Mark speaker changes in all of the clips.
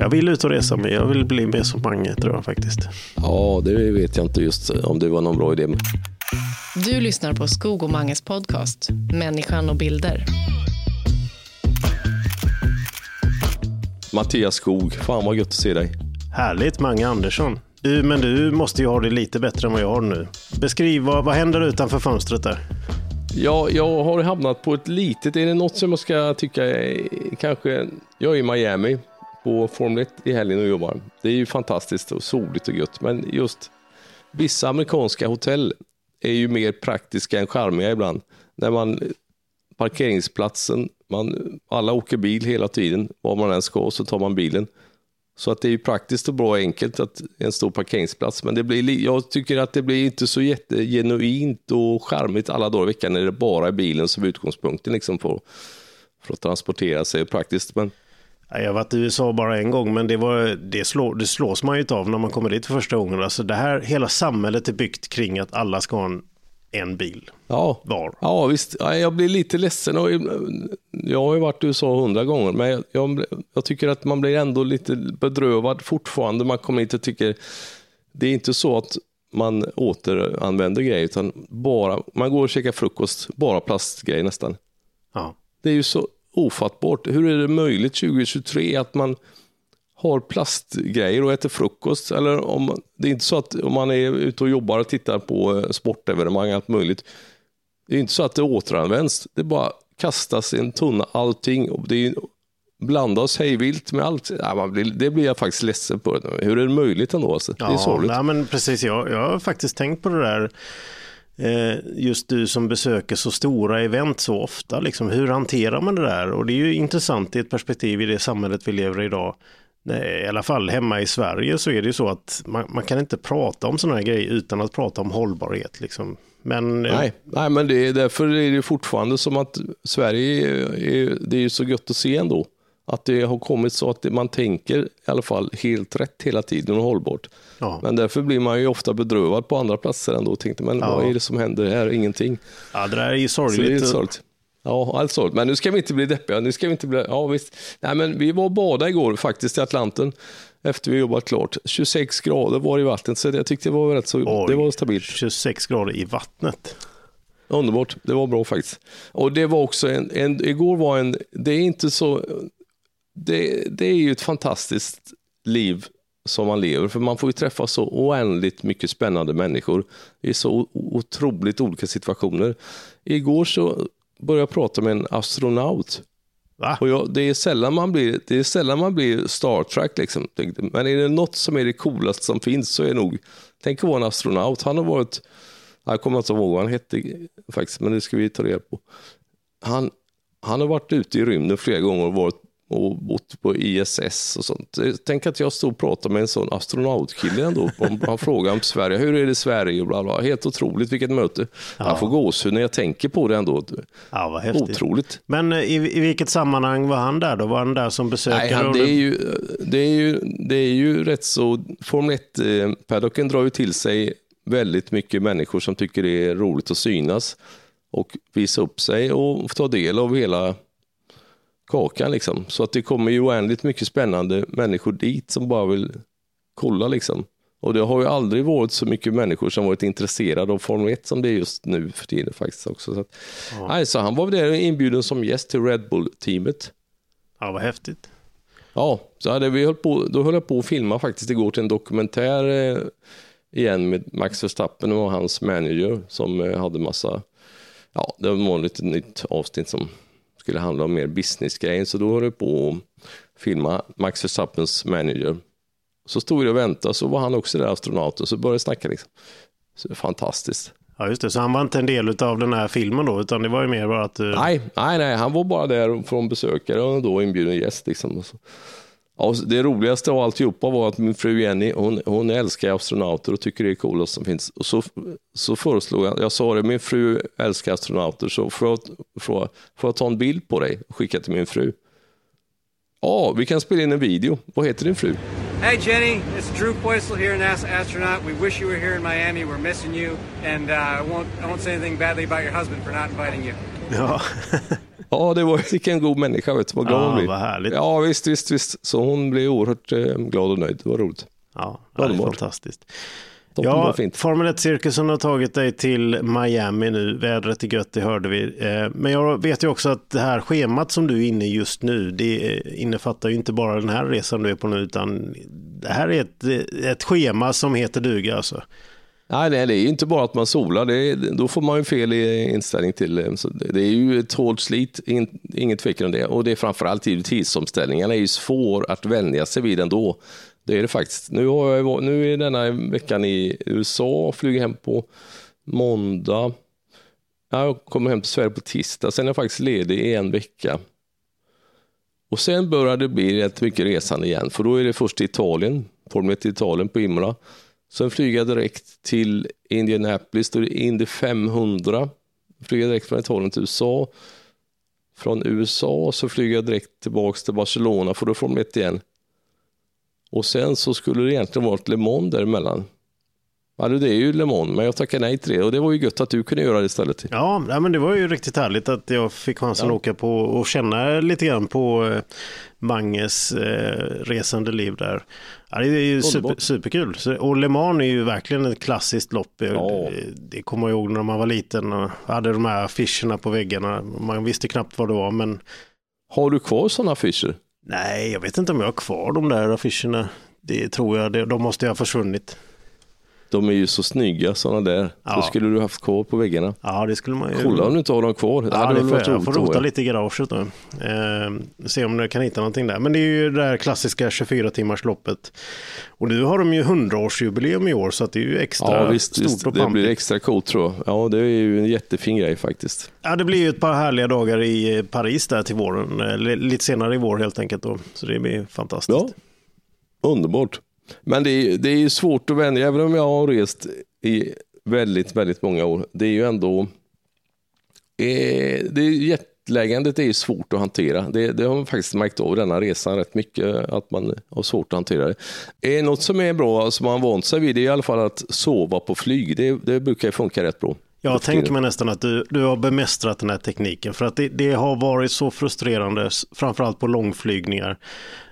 Speaker 1: Jag vill ut och resa med. Jag vill bli med som Mange tror jag faktiskt.
Speaker 2: Ja, det vet jag inte just om det var någon bra idé.
Speaker 3: Du lyssnar på Skog och Manges podcast Människan och bilder.
Speaker 2: Mattias Skog, fan vad gött att se dig.
Speaker 1: Härligt Mange Andersson. Du, men du måste ju ha det lite bättre än vad jag har nu. Beskriv, vad, vad händer utanför fönstret där?
Speaker 2: Ja, jag har hamnat på ett litet, är det något som jag ska tycka är kanske, jag är i Miami på Formel 1 i helgen och jobbar. Det är ju fantastiskt och soligt och gött, men just vissa amerikanska hotell är ju mer praktiska än charmiga ibland. När man parkeringsplatsen, man, alla åker bil hela tiden, var man än ska så tar man bilen. Så att det är ju praktiskt och bra och enkelt att en stor parkeringsplats. Men det blir, jag tycker att det blir inte så jättegenuint och charmigt alla dagar i veckan när det bara är bilen som är utgångspunkten liksom för, för att transportera sig praktiskt. Men...
Speaker 1: Jag har varit i USA bara en gång, men det, var, det, slår, det slås man ju av när man kommer dit för första gången. Alltså det här, hela samhället är byggt kring att alla ska ha en en bil
Speaker 2: ja.
Speaker 1: var.
Speaker 2: Ja, visst. Ja, jag blir lite ledsen. Jag har ju varit i USA hundra gånger, men jag, jag, jag, tycker att man blir ändå lite bedrövad fortfarande. Man kommer inte tycker det är inte så att man återanvänder grejer, utan bara, man går och käkar frukost, bara plastgrejer nästan.
Speaker 1: Ja.
Speaker 2: Det är ju så ofattbart. Hur är det möjligt 2023 att man har plastgrejer och äter frukost. Eller om, det är inte så att om man är ute och jobbar och tittar på eh, sportevenemang, allt möjligt. Det är inte så att det återanvänds. Det bara kastas i en tunna allting. Och det är, blandas hejvilt med allt. Ja, det blir jag faktiskt ledsen på. Hur är det möjligt ändå? Alltså?
Speaker 1: Ja,
Speaker 2: det är sorgligt.
Speaker 1: Nej, men precis, jag, jag har faktiskt tänkt på det där. Eh, just du som besöker så stora event så ofta, liksom, hur hanterar man det där? Och det är ju intressant i ett perspektiv i det samhället vi lever i idag i alla fall hemma i Sverige så är det ju så att man, man kan inte prata om sådana här grejer utan att prata om hållbarhet. Liksom. Men,
Speaker 2: eh, nej, nej, men det är, därför är det fortfarande som att Sverige, är, det är ju så gött att se ändå. Att det har kommit så att man tänker i alla fall helt rätt hela tiden och hållbart. Ja. Men därför blir man ju ofta bedrövad på andra platser ändå och tänkte, men ja. vad är det som händer här? Ingenting.
Speaker 1: Ja, det där är ju sorgligt.
Speaker 2: Så det är sorgligt. Ja, alltså. Men nu ska vi inte bli deppiga. Nu ska vi inte bli... Ja, visst. Nej, men vi var och badade igår faktiskt i Atlanten efter vi jobbat klart. 26 grader var i vattnet, så jag tyckte det var rätt så... Oj, det var stabilt.
Speaker 1: 26 grader i vattnet.
Speaker 2: Underbart. Det var bra faktiskt. Och det var också en... en igår var en... Det är inte så... Det, det är ju ett fantastiskt liv som man lever, för man får ju träffa så oändligt mycket spännande människor i så otroligt olika situationer. Igår så börja prata med en astronaut.
Speaker 1: Va?
Speaker 2: Och jag, det, är sällan man blir, det är sällan man blir Star Trek. Liksom. Men är det något som är det coolaste som finns så är det nog, tänk att vara en astronaut. Han har varit, jag kommer inte ihåg vad han hette faktiskt, men det ska vi ta reda på. Han, han har varit ute i rymden flera gånger och varit och bott på ISS och sånt. Tänk att jag stod och pratade med en sån astronautkille ändå. Han frågade om Sverige, hur är det i Sverige? bla bla. Helt otroligt, vilket möte. Ja. Jag får gåshud när jag tänker på det ändå.
Speaker 1: Ja, vad häftigt.
Speaker 2: Otroligt.
Speaker 1: Men eh, i, i vilket sammanhang var han där då? Var han där som besökare? Nej,
Speaker 2: han, det, är ju, det, är ju, det är ju rätt så, Formel 1-paddocken eh, drar ju till sig väldigt mycket människor som tycker det är roligt att synas och visa upp sig och ta del av hela kakan. Liksom. Så att det kommer ju oändligt mycket spännande människor dit som bara vill kolla. Liksom. Och det har ju aldrig varit så mycket människor som varit intresserade av Formel 1 som det är just nu för tiden faktiskt också. Så, att, ja. nej, så han var där inbjuden som gäst till Red Bull-teamet.
Speaker 1: Ja, vad häftigt.
Speaker 2: Ja, så hade vi höll på, då höll jag på att filma faktiskt igår till en dokumentär eh, igen med Max Verstappen och hans manager som eh, hade massa, ja det var ett nytt avsnitt som skulle handla om mer businessgrejer. Så då höll jag på att filma Max Verstappens manager. Så stod jag och väntade, så var han också där, astronauten, så började jag snacka. Liksom. Så fantastiskt.
Speaker 1: Ja, just det. Så han var inte en del av den här filmen då, utan det var ju mer bara att... Du...
Speaker 2: Nej, nej, nej, han var bara där från besökare och då inbjuden gäst. Liksom. Ja, det roligaste av alltihopa var att min fru Jenny, hon, hon älskar astronauter och tycker det är coolast som finns. Och så, så föreslog jag, jag sa det, min fru älskar astronauter, så får jag, får, får jag ta en bild på dig och skicka till min fru? Ja, vi kan spela in en video. Vad heter din fru?
Speaker 4: Hey Jenny, it's Drew Poisel here, NASA astronaut. We wish you were here in Miami. We're missing you, and uh, I won't I won't say anything badly about your husband for not inviting you.
Speaker 1: Ja.
Speaker 2: Ja, det var vilken god människa, vet du, vad glad
Speaker 1: Ja,
Speaker 2: hon blev.
Speaker 1: vad härligt.
Speaker 2: Ja, visst, visst, visst. Så hon blev oerhört eh, glad och nöjd. Det var roligt.
Speaker 1: Ja, det är fantastiskt.
Speaker 2: Toppen
Speaker 1: Ja. Formel 1-cirkusen har tagit dig till Miami nu. Vädret är gött, det hörde vi. Eh, Men jag vet ju också att det här schemat som du är inne i just nu, det innefattar ju inte bara den här resan du är på nu, utan det här är ett, ett schema som heter duga alltså.
Speaker 2: Nej, nej, det är ju inte bara att man solar. Det är, då får man ju fel inställning till eh, det. Så det är ju ett hårt slit, in, inget tvekan om det. Och det är framförallt tidsomställningarna är ju svår att vänja sig vid ändå. Det är det faktiskt. Nu, har jag, nu är denna veckan i USA, flyger hem på måndag. Jag kommer hem till Sverige på tisdag, sen är jag faktiskt ledig i en vecka. Och sen börjar det bli rätt mycket resande igen, för då är det först till Italien, Formel 1 till Italien på Imola. Sen flyger jag direkt till Indianapolis, då är det Indy 500. Flyger direkt från Italien till USA. Från USA så flyger jag direkt tillbaks till Barcelona för då får de ett igen. Och sen så skulle det egentligen vara Le Mans däremellan. Ja, det är ju Le Mans, men jag tackade nej till det och det var ju gött att du kunde göra det istället.
Speaker 1: Ja, men det var ju riktigt härligt att jag fick chansen
Speaker 2: Ja.
Speaker 1: att åka på och känna lite grann på eh, Manges eh, resande liv där. Ja, det är ju super, superkul. Och Le Mans är ju verkligen ett klassiskt lopp.
Speaker 2: Ja.
Speaker 1: Det kommer jag ihåg när man var liten och hade de här affischerna på väggarna. Man visste knappt vad det var, men
Speaker 2: Har du kvar sådana affischer?
Speaker 1: nej, jag vet inte om jag har kvar de där affischerna. Det tror jag, de måste ju ha försvunnit.
Speaker 2: De är ju så snygga sådana där.
Speaker 1: Ja.
Speaker 2: Då skulle du haft kvar på väggarna.
Speaker 1: Ja, det skulle man ju...
Speaker 2: Kolla om du inte har dem kvar. Det
Speaker 1: Ja, det får jag, jag får rota lite i garaget då. Eh, se om jag kan hitta någonting där. Men det är ju det här klassiska 24 timmars loppet. Och nu har de ju 100-årsjubileum i år så det är ju extra
Speaker 2: Ja, visst,
Speaker 1: stort
Speaker 2: visst.
Speaker 1: och
Speaker 2: det
Speaker 1: pampigt.
Speaker 2: blir extra coolt tror jag. Ja, det är ju en jättefin grej faktiskt.
Speaker 1: Ja, det blir ju ett par härliga dagar i eh, Paris där till våren. Eller lite senare i vår helt enkelt då. Så det blir fantastiskt.
Speaker 2: Ja, underbart. Men det är, det är ju svårt att vänja, även om jag har rest i väldigt, väldigt många år. Det är ju ändå, eh, det är jetläggandet är ju svårt att hantera. Det, det har man faktiskt märkt av denna resan rätt mycket, att man har svårt att hantera det. Eh, något som är bra, som man har vant sig vid, det är i alla fall att sova på flyg. Det, det brukar funka rätt bra.
Speaker 1: Jag tänker mig nästan att du, du har bemästrat den här tekniken. För att det, det har varit så frustrerande, framförallt på långflygningar.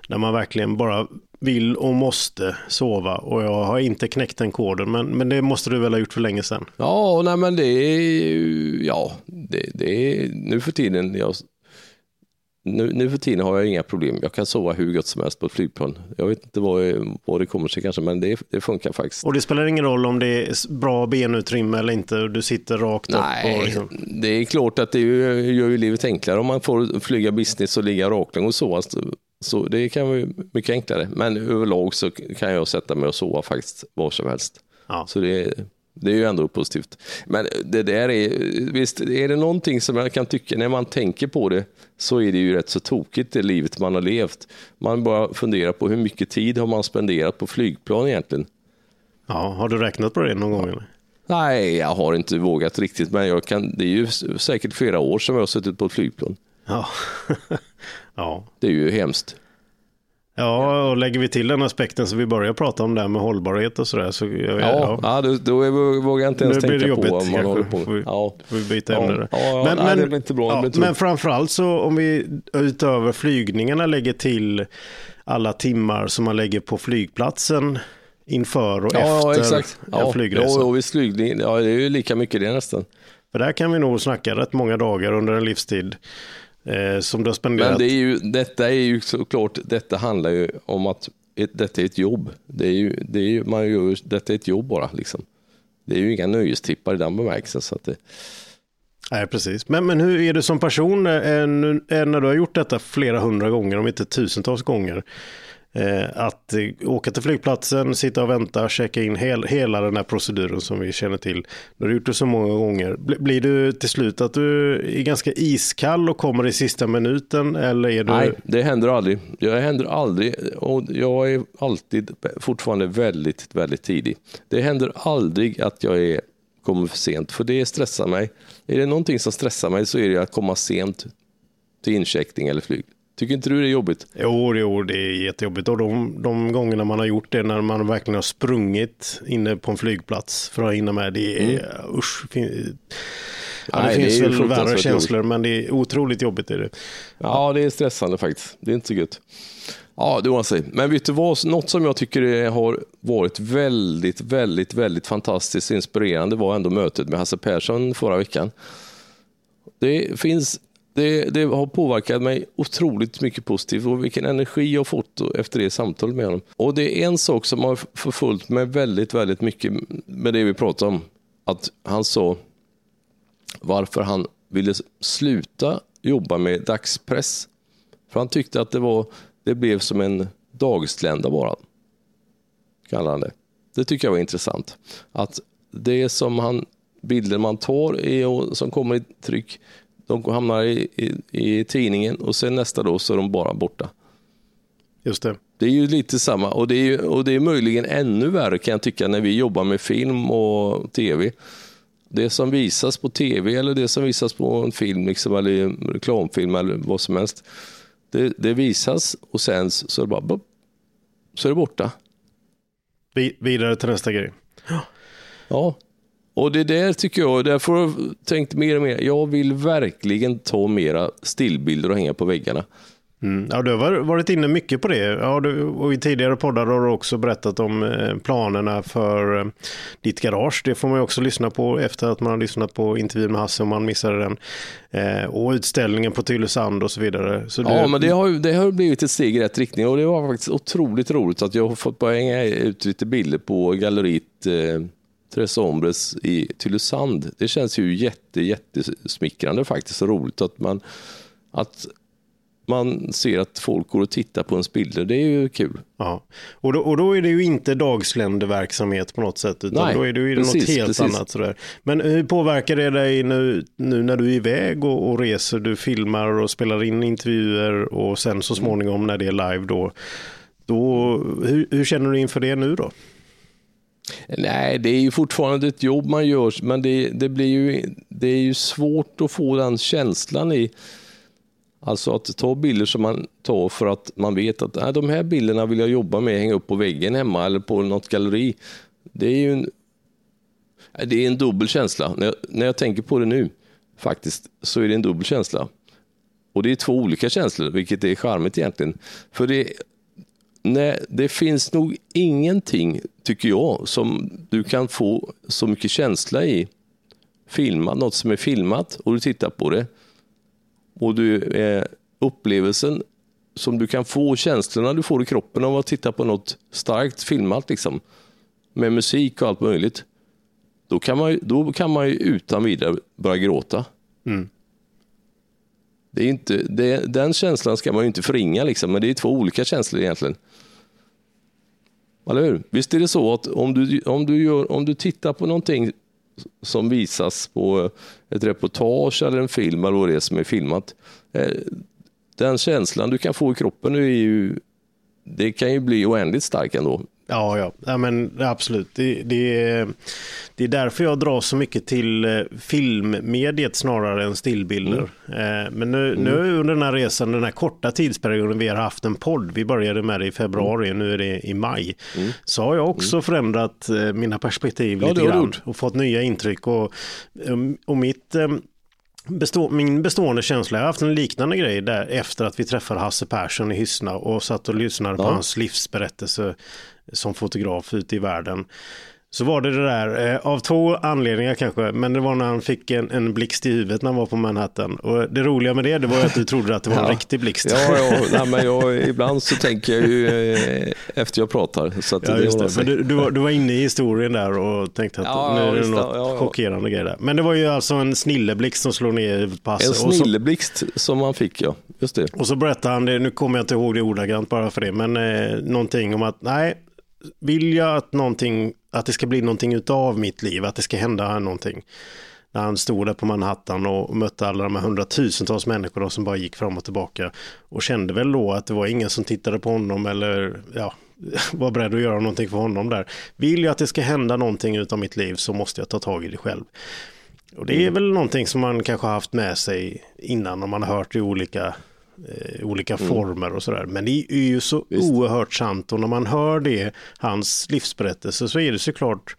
Speaker 1: När man verkligen bara vill och måste sova. Och jag har inte knäckt den koden. Men, men det måste du väl ha gjort för länge sedan.
Speaker 2: Ja, nej men det är ja, det, det är nu för tiden, jag, nu, nu för tiden har jag inga problem. Jag kan sova hur gott som helst på ett flygplan. Jag vet inte vad, vad det kommer sig kanske, men det, det funkar faktiskt.
Speaker 1: Och det spelar ingen roll om det är bra benutrymme eller inte. Du sitter rakt upp. Och
Speaker 2: Nej,
Speaker 1: liksom,
Speaker 2: det är klart att det gör ju livet enklare om man får flyga business och ligga raklång och sova. Så, det kan vara mycket enklare. Men överlag så kan jag sätta mig och sova faktiskt var som helst.
Speaker 1: ja.
Speaker 2: Så det är, det är ju ändå positivt. Men det där är, visst är det någonting som jag kan tycka, när man tänker på det, så är det ju rätt så tokigt det livet man har levt. Man bara funderar på hur mycket tid har man spenderat på flygplan egentligen?
Speaker 1: ja, har du räknat på det någon gång? Eller?
Speaker 2: Nej, jag har inte vågat riktigt, men jag kan, det är ju säkert flera år som jag har suttit på ett flygplan.
Speaker 1: Ja. ja.
Speaker 2: Det är ju hemskt.
Speaker 1: Ja, och lägger vi till den aspekten så vi börjar prata om det här med hållbarhet och sådär. Så, jag,
Speaker 2: Ja, ja. då, då vågar jag inte ens
Speaker 1: blir det
Speaker 2: tänka
Speaker 1: jobbigt
Speaker 2: på vad man håller på
Speaker 1: Får vi-.
Speaker 2: Ja.
Speaker 1: Får vi byta
Speaker 2: Ja,
Speaker 1: ämne
Speaker 2: ja, ja, nej, det blir inte bra, det
Speaker 1: ja,
Speaker 2: blir
Speaker 1: men framförallt så om vi utöver flygningarna lägger till alla timmar som man lägger på flygplatsen inför och
Speaker 2: Ja,
Speaker 1: efter
Speaker 2: exakt.
Speaker 1: en
Speaker 2: Ja,
Speaker 1: flygresa.
Speaker 2: ja, och visst flygning, ja, det är ju lika mycket det nästan.
Speaker 1: För där kan vi nog snacka rätt många dagar under en livstid eh, som du har spenderat.
Speaker 2: Men det är ju, detta är ju såklart, detta handlar ju om att ett, detta är ett jobb. Det är ju, det är ju, man gör, detta är ett jobb bara liksom. Det är ju inga nöjestippar i den bemärkelsen. Så att det,
Speaker 1: Nej, precis. Men, men hur är du som person eh, nu- eh, när du har gjort detta flera hundra gånger, om inte tusentals gånger? Eh, att eh, åka till flygplatsen, sitta och vänta, checka in hel, hela den här proceduren som vi känner till. Du har gjort det så många gånger. Blir du till slut att du är ganska iskall och kommer i sista minuten? Eller är du...
Speaker 2: Nej, det händer aldrig. Det händer aldrig och jag är alltid fortfarande väldigt, väldigt tidig. Det händer aldrig att jag är, kommer för sent, för det stressar mig. Är det någonting som stressar mig så är det att komma sent till incheckning eller flyg. Tycker inte du det är jobbigt?
Speaker 1: Jo, jo, det är jättejobbigt. Och de, de gångerna man har gjort det, när man verkligen har sprungit inne på en flygplats för att hinna med, det är
Speaker 2: Mm.
Speaker 1: usch. fin- Ja, det
Speaker 2: Nej,
Speaker 1: finns
Speaker 2: är ju
Speaker 1: väl värre känslor, men det är otroligt jobbigt. Är det.
Speaker 2: Ja, det är stressande faktiskt. Det är inte så gött. Ja, det var sig. Men vet du vad? Något som jag tycker har varit väldigt, väldigt, väldigt fantastiskt inspirerande var ändå mötet med Hasse Persson förra veckan. Det finns det, det har påverkat mig otroligt mycket positivt och vilken energi jag har fått efter det samtalet med honom. Och det är en sak som har förföljt mig väldigt, väldigt mycket med det vi pratade om. Att han sa varför han ville sluta jobba med dagspress. För han tyckte att det, var, det blev som en dagslända bara. Kallar han det. Det tycker jag var intressant. Att det som han, bilder man tar är, och som kommer i tryck, de hamnar i, i, i tidningen och sen nästa dag så är de bara borta.
Speaker 1: Just det.
Speaker 2: Det är ju lite samma och det är, ju, och det är möjligen ännu värre kan jag tycka när vi jobbar med film och tv. Det som visas på tv eller det som visas på en film liksom, eller en reklamfilm eller vad som helst. Det, det visas och sen så är det bara så är det borta.
Speaker 1: Vi, vidare till nästa grej.
Speaker 2: Ja, och det där tycker jag, därför har jag tänkt mer och mer, jag vill verkligen ta mera stillbilder och hänga på väggarna.
Speaker 1: Mm. Ja, du har varit inne mycket på det. Ja, du, och I tidigare poddar har du också berättat om eh, planerna för eh, ditt garage. Det får man också lyssna på efter att man har lyssnat på intervjun med Hasse om man missade den. Eh, och utställningen på Tylösand och så vidare. Så
Speaker 2: Ja,
Speaker 1: du,
Speaker 2: men det har, det har blivit ett steg i rätt riktning och det var faktiskt otroligt roligt att jag har fått bara hänga ut lite bilder på galleriet eh, Tres Hombres i Tylösand. Det känns ju jätte, jättesmickrande faktiskt och roligt att man, att man ser att folk går och tittar på ens bilder. Det är ju kul.
Speaker 1: Ja. Och, då, och då är det ju inte dagsländeverksamhet på något sätt, utan
Speaker 2: Nej,
Speaker 1: då är det ju
Speaker 2: precis,
Speaker 1: något helt
Speaker 2: precis.
Speaker 1: annat. Sådär. Men hur påverkar det dig nu, nu när du är iväg och, och reser? Du filmar och spelar in intervjuer och sen så småningom när det är live då, då hur, hur känner du inför det nu då?
Speaker 2: Nej, det är ju fortfarande ett jobb man gör, men det, det, blir ju, det är ju svårt att få den känslan i Alltså att ta bilder som man tar för att man vet att nej, de här bilderna vill jag jobba med, hänga upp på väggen hemma eller på något galleri. Det är ju en, det är en dubbel känsla. När jag, när jag tänker på det nu, faktiskt, så är det en dubbel känsla. Och det är två olika känslor, vilket är charmigt egentligen. För det, nej, det finns nog ingenting, tycker jag, som du kan få så mycket känsla i. Filmat, något som är filmat och du tittar på det och du, eh, upplevelsen som du kan få, känslorna du får i kroppen av att titta på något starkt filmat liksom, med musik och allt möjligt, då kan man, ju- då kan man ju utan vidare börja gråta.
Speaker 1: Mm.
Speaker 2: Det är inte, det, den känslan ska man ju inte förringa, liksom, men det är två olika känslor egentligen. Eller hur? Visst är det så att om du, om du, gör, om du tittar på någonting som visas på ett reportage eller en film eller vad det är som är filmat. Eh, den känslan du kan få i kroppen är ju, det kan ju bli oändligt stark ändå.
Speaker 1: Ja, ja. ja men absolut. Det, det, är, det är därför jag drar så mycket till eh, filmmediet snarare än stillbilder. Eh, Men nu, nu under den här resan, den här korta tidsperioden vi har haft en podd, vi började med det i februari, nu är det i maj, så har jag också förändrat eh, mina perspektiv
Speaker 2: Ja,
Speaker 1: lite grann och fått nya intryck. Och, um, och mitt... Bestå, min bestående känsla, jag har haft en liknande grej där efter att vi träffade Hasse Persson i Hyssna och satt och lyssnade på
Speaker 2: Ja.
Speaker 1: hans livsberättelse som fotograf ute i världen. Så var det det där, eh, av två anledningar kanske, men det var när han fick en, en blixt i huvudet när han var på Manhattan. Och det roliga med det, det var att du trodde att det var en
Speaker 2: Ja.
Speaker 1: riktig blixt.
Speaker 2: Ja, ja nej, men jag, ibland så tänker jag ju eh, efter jag pratar. Så
Speaker 1: Ja, just det. Men du, du, var, du var inne i historien där och tänkte att
Speaker 2: Ja,
Speaker 1: nu är det något
Speaker 2: ja,
Speaker 1: chockerande grej där. Men det var ju alltså en snilleblixt som slår ner i Hasse.
Speaker 2: En
Speaker 1: så-
Speaker 2: snilleblixt som man fick, ja. Just det.
Speaker 1: Och så berättar han det, nu kommer jag inte ihåg det ordagrant bara för det, men eh, någonting om att nej, vill jag att, någonting, att det ska bli någonting utav mitt liv, att det ska hända här någonting. När han stod där på Manhattan och mötte alla de här hundratusentals människor då som bara gick fram och tillbaka. Och kände väl då att det var ingen som tittade på honom eller ja, var beredd att göra någonting för honom där. Vill jag att det ska hända någonting utav mitt liv så måste jag ta tag i det själv. Och det är väl någonting som man kanske har haft med sig innan om man har hört i olika, eh, olika former och sådär. Men det är ju så
Speaker 2: Visst.
Speaker 1: oerhört sant och när man hör det, hans livsberättelse, så är det såklart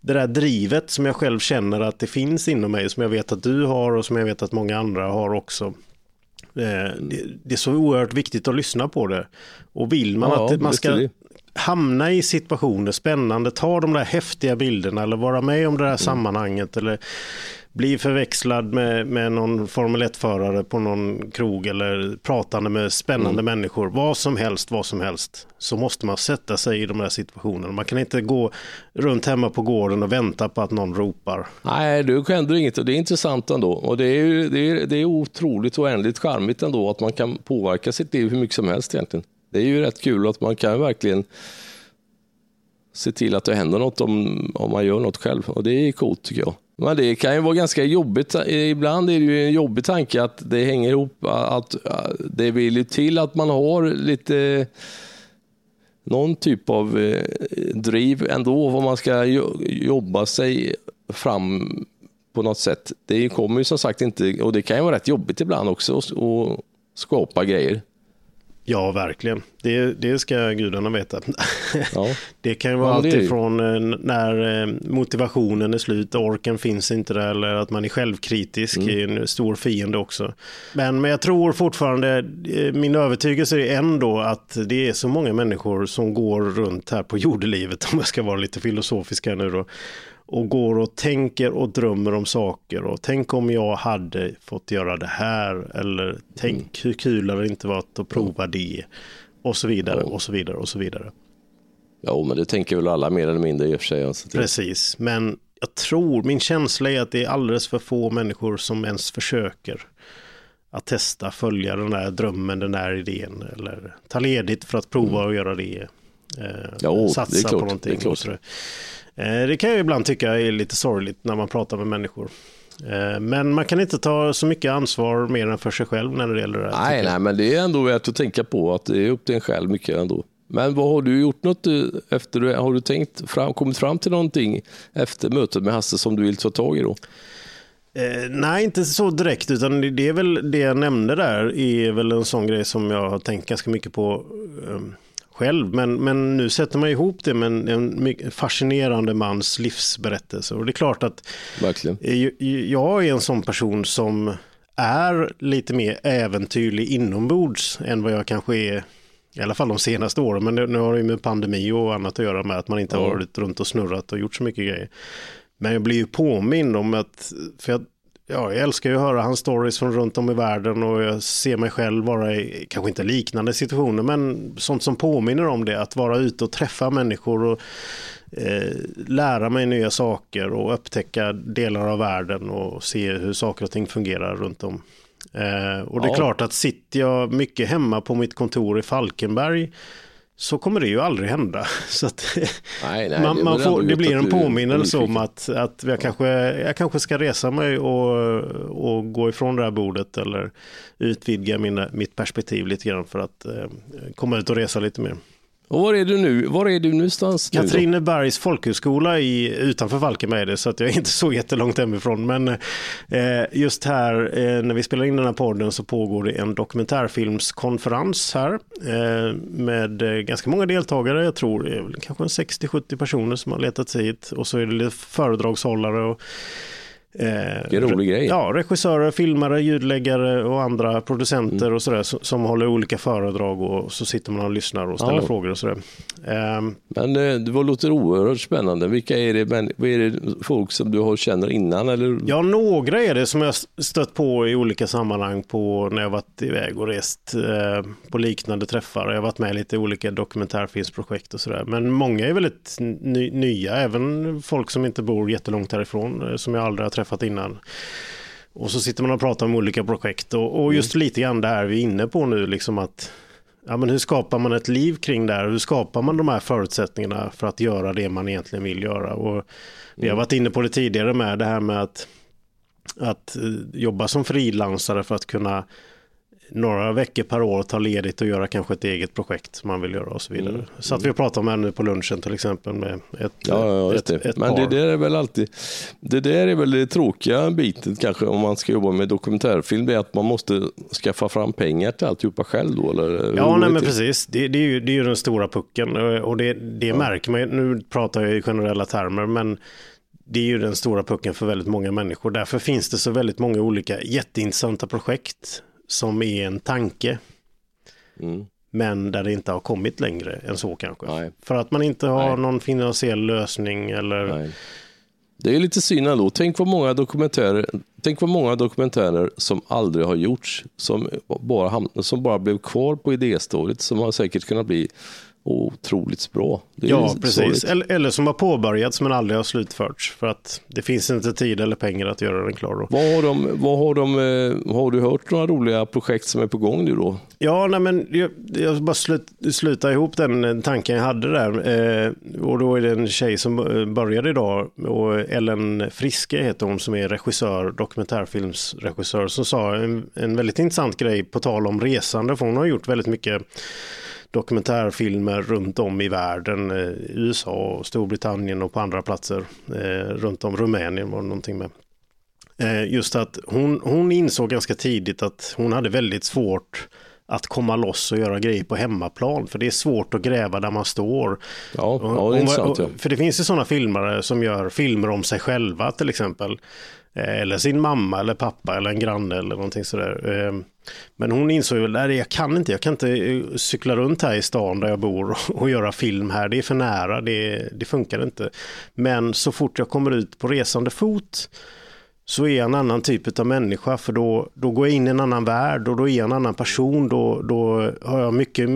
Speaker 1: det där drivet som jag själv känner att det finns inom mig, som jag vet att du har och som jag vet att många andra har också. Eh, det, det är så oerhört viktigt att lyssna på det. Och vill man
Speaker 2: Ja,
Speaker 1: att man ska hamna i situationer, spännande, ta de där häftiga bilderna eller vara med om det där sammanhanget eller bli förväxlad med, med någon Formel 1-förare på någon krog eller pratande med spännande människor, vad som helst, vad som helst, så måste man sätta sig i de här situationerna. Man kan inte gå runt hemma på gården och vänta på att någon ropar.
Speaker 2: Nej, du händer inget och det är intressant ändå. Och det är, ju, det är, det är otroligt oändligt charmigt ändå att man kan påverka sitt liv hur mycket som helst egentligen. Det är ju rätt kul att man kan verkligen se till att det händer något om, om man gör något själv. Och det är coolt tycker jag. Men det kan ju vara ganska jobbigt. Ibland är det ju en jobbig tanke att det hänger ihop. Att eh, det vill ju till att man har lite eh, någon typ av eh, driv ändå vad man ska jobba sig fram på något sätt. Det kommer ju som sagt inte, och det kan ju vara rätt jobbigt ibland också att skapa grejer.
Speaker 1: Ja, verkligen. Det, det ska gudarna veta.
Speaker 2: Ja.
Speaker 1: Det kan ju vara
Speaker 2: Ja, det är
Speaker 1: allt
Speaker 2: det.
Speaker 1: ifrån eh, när eh, motivationen är slut, orken finns inte där eller att man är självkritisk
Speaker 2: Mm.
Speaker 1: är en stor fiende också. Men, men jag tror fortfarande, eh, min övertygelse är ändå att det är så många människor som går runt här på jordelivet, om jag ska vara lite filosofisk här nu då, och går och tänker och drömmer om saker och tänk om jag hade fått göra det här eller tänk
Speaker 2: Mm.
Speaker 1: hur kul hade det inte varit att prova det och så vidare och så vidare och så vidare.
Speaker 2: ja, men det tänker väl alla mer eller mindre i och för sig. Alltså,
Speaker 1: Precis, men jag tror, min känsla är att det är alldeles för få människor som ens försöker att testa, följa den där drömmen, den där idén eller ta ledigt för att prova att göra det. Eh,
Speaker 2: Jo, det är
Speaker 1: satsa
Speaker 2: klart,
Speaker 1: på någonting.
Speaker 2: det är klart.
Speaker 1: Eh, det kan jag ibland tycka är lite sorgligt när man pratar med människor. Eh, men man kan inte ta så mycket ansvar mer än för sig själv när det gäller det här.
Speaker 2: Nej, nej, men det är ändå värt att tänka på att det är upp till en själv mycket ändå. Men vad har du gjort något eh, efter, har du tänkt fram, kommit fram till någonting efter mötet med Hasse som du vill ta tag i då?
Speaker 1: Eh, nej, inte så direkt, utan det- det är väl det jag nämnde där är väl en sån grej som jag har tänkt ganska mycket på eh, själv. Men, men nu sätter man ihop det med en, en fascinerande mans livsberättelse. Och det är klart att
Speaker 2: Verkligen.
Speaker 1: eh, jag är en sån person som är lite mer äventyrlig inombords än vad jag kanske är i alla fall de senaste åren, men nu har det ju med pandemi och annat att göra med att man inte har varit runt och snurrat och gjort så mycket grejer. Men jag blir ju påmind om att, för jag, ja, jag älskar ju att höra hans stories från runt om i världen och jag ser mig själv vara i, kanske inte liknande situationer, men sånt som påminner om det, att vara ute och träffa människor och eh, lära mig nya saker och upptäcka delar av världen och se hur saker och ting fungerar runt om. Eh, och det är
Speaker 2: Ja.
Speaker 1: klart att sitter jag mycket hemma på mitt kontor i Falkenberg så kommer det ju aldrig hända. Så
Speaker 2: Nej, nej,
Speaker 1: man, man får, det blir en påminnelse om att, att jag, kanske, jag kanske ska resa mig och, och gå ifrån det här bordet eller utvidga mina, mitt perspektiv lite grann för att eh, komma ut och resa lite mer.
Speaker 2: Och var är du nu? Var är du någonstans nu?
Speaker 1: Katrinebergs folkhögskola i, utanför Falkenberg är det, så att jag är inte så jättelångt hemifrån. Men eh, just här, eh, när vi spelar in den här podden så pågår det en dokumentärfilmskonferens här eh, med eh, ganska många deltagare. Jag tror det är väl kanske 60-70 personer som har letat sig hit och så är det lite föredragshållare och Eh,
Speaker 2: Vilken rolig grej.
Speaker 1: Ja, regissörer, filmare, ljudläggare och andra producenter
Speaker 2: Mm.
Speaker 1: och sådär som, som håller olika föredrag och så sitter man och lyssnar och ställer
Speaker 2: Ja.
Speaker 1: frågor och sådär. Ehm,
Speaker 2: Men eh, det var- låter oerhört spännande. Vilka är det, men, vad är det folk som du har känner innan? Eller?
Speaker 1: Ja, några är det som jag stött på i olika sammanhang på när jag varit iväg och rest eh, på liknande träffar. Jag har varit med i lite olika dokumentärfilmsprojekt och sådär. Men många är väldigt ny, nya, även folk som inte bor jättelångt härifrån, eh, som jag aldrig har träffat innan. Och så sitter man och pratar om olika projekt och, och just lite grann det här vi är inne på nu, liksom att Ja, men hur skapar man ett liv kring det här? Hur skapar man de här förutsättningarna för att göra det man egentligen vill göra? Och vi har varit inne på det tidigare med det här med att, att eh, jobba som frilansare för att kunna några veckor per år ta ledigt och göra kanske ett eget projekt som man vill göra och så vidare. Så att vi pratar om här nu på lunchen till exempel med ett,
Speaker 2: Mm. Ja, ja
Speaker 1: ett,
Speaker 2: det.
Speaker 1: ett
Speaker 2: Men
Speaker 1: par.
Speaker 2: det där är väl alltid, det där är väl det tråkiga biten kanske om man ska jobba med dokumentärfilm, det är att man måste skaffa fram pengar till alltihopa själv då? Eller,
Speaker 1: Ja, nej,
Speaker 2: det
Speaker 1: men precis. Det, det, är ju, det är ju den stora pucken och det, det märker man ju. Nu pratar jag i generella termer, men det är ju den stora pucken för väldigt många människor. Därför finns det så väldigt många olika jätteintressanta projekt som är en tanke.
Speaker 2: Mm.
Speaker 1: Men där det inte har kommit längre än så kanske.
Speaker 2: Nej.
Speaker 1: För att man inte har
Speaker 2: Nej.
Speaker 1: någon finansiell lösning eller
Speaker 2: Nej. Det är lite synd ändå. Tänk vad många dokumentärer, tänk vad många dokumentärer som aldrig har gjorts, som bara, hamn, som bara blev kvar på idéstadiet, som har säkert kunnat bli otroligt bra.
Speaker 1: Ja, precis. Eller, eller som har påbörjats men aldrig har slutförts. För att det finns inte tid eller pengar att göra den klar. Då.
Speaker 2: Vad har, de, vad har, de, eh, har du hört några roliga projekt som är på gång nu då?
Speaker 1: Ja, nej, men jag, jag bara slut, sluta ihop den eh, tanken jag hade där. Eh, och då är det en tjej som eh, började idag. Och Ellen Friske heter hon som är regissör, dokumentärfilmsregissör. Som sa en, en väldigt intressant grej på tal om resande. För hon har gjort väldigt mycket dokumentärfilmer runt om i världen. Eh, USA, och Storbritannien och på andra platser. Eh, runt om Rumänien var det någonting med. Eh, just att hon, hon insåg ganska tidigt att hon hade väldigt svårt att komma loss och göra grejer på hemmaplan. För det är svårt att gräva där man står.
Speaker 2: Ja, ja det är intressant. Ja.
Speaker 1: För det finns ju sådana filmare som gör filmer om sig själva till exempel. Eller sin mamma eller pappa eller en granne eller någonting sådär. Men hon insåg väl, nej jag kan inte, jag kan inte eh, cykla runt här i stan där jag bor och göra film här. Det är för nära, det, det funkar inte. Men så fort jag kommer ut på resande fot så är jag en annan typ av människa för då, då går jag in i en annan värld och då är jag en annan person. Då, då har jag mycket,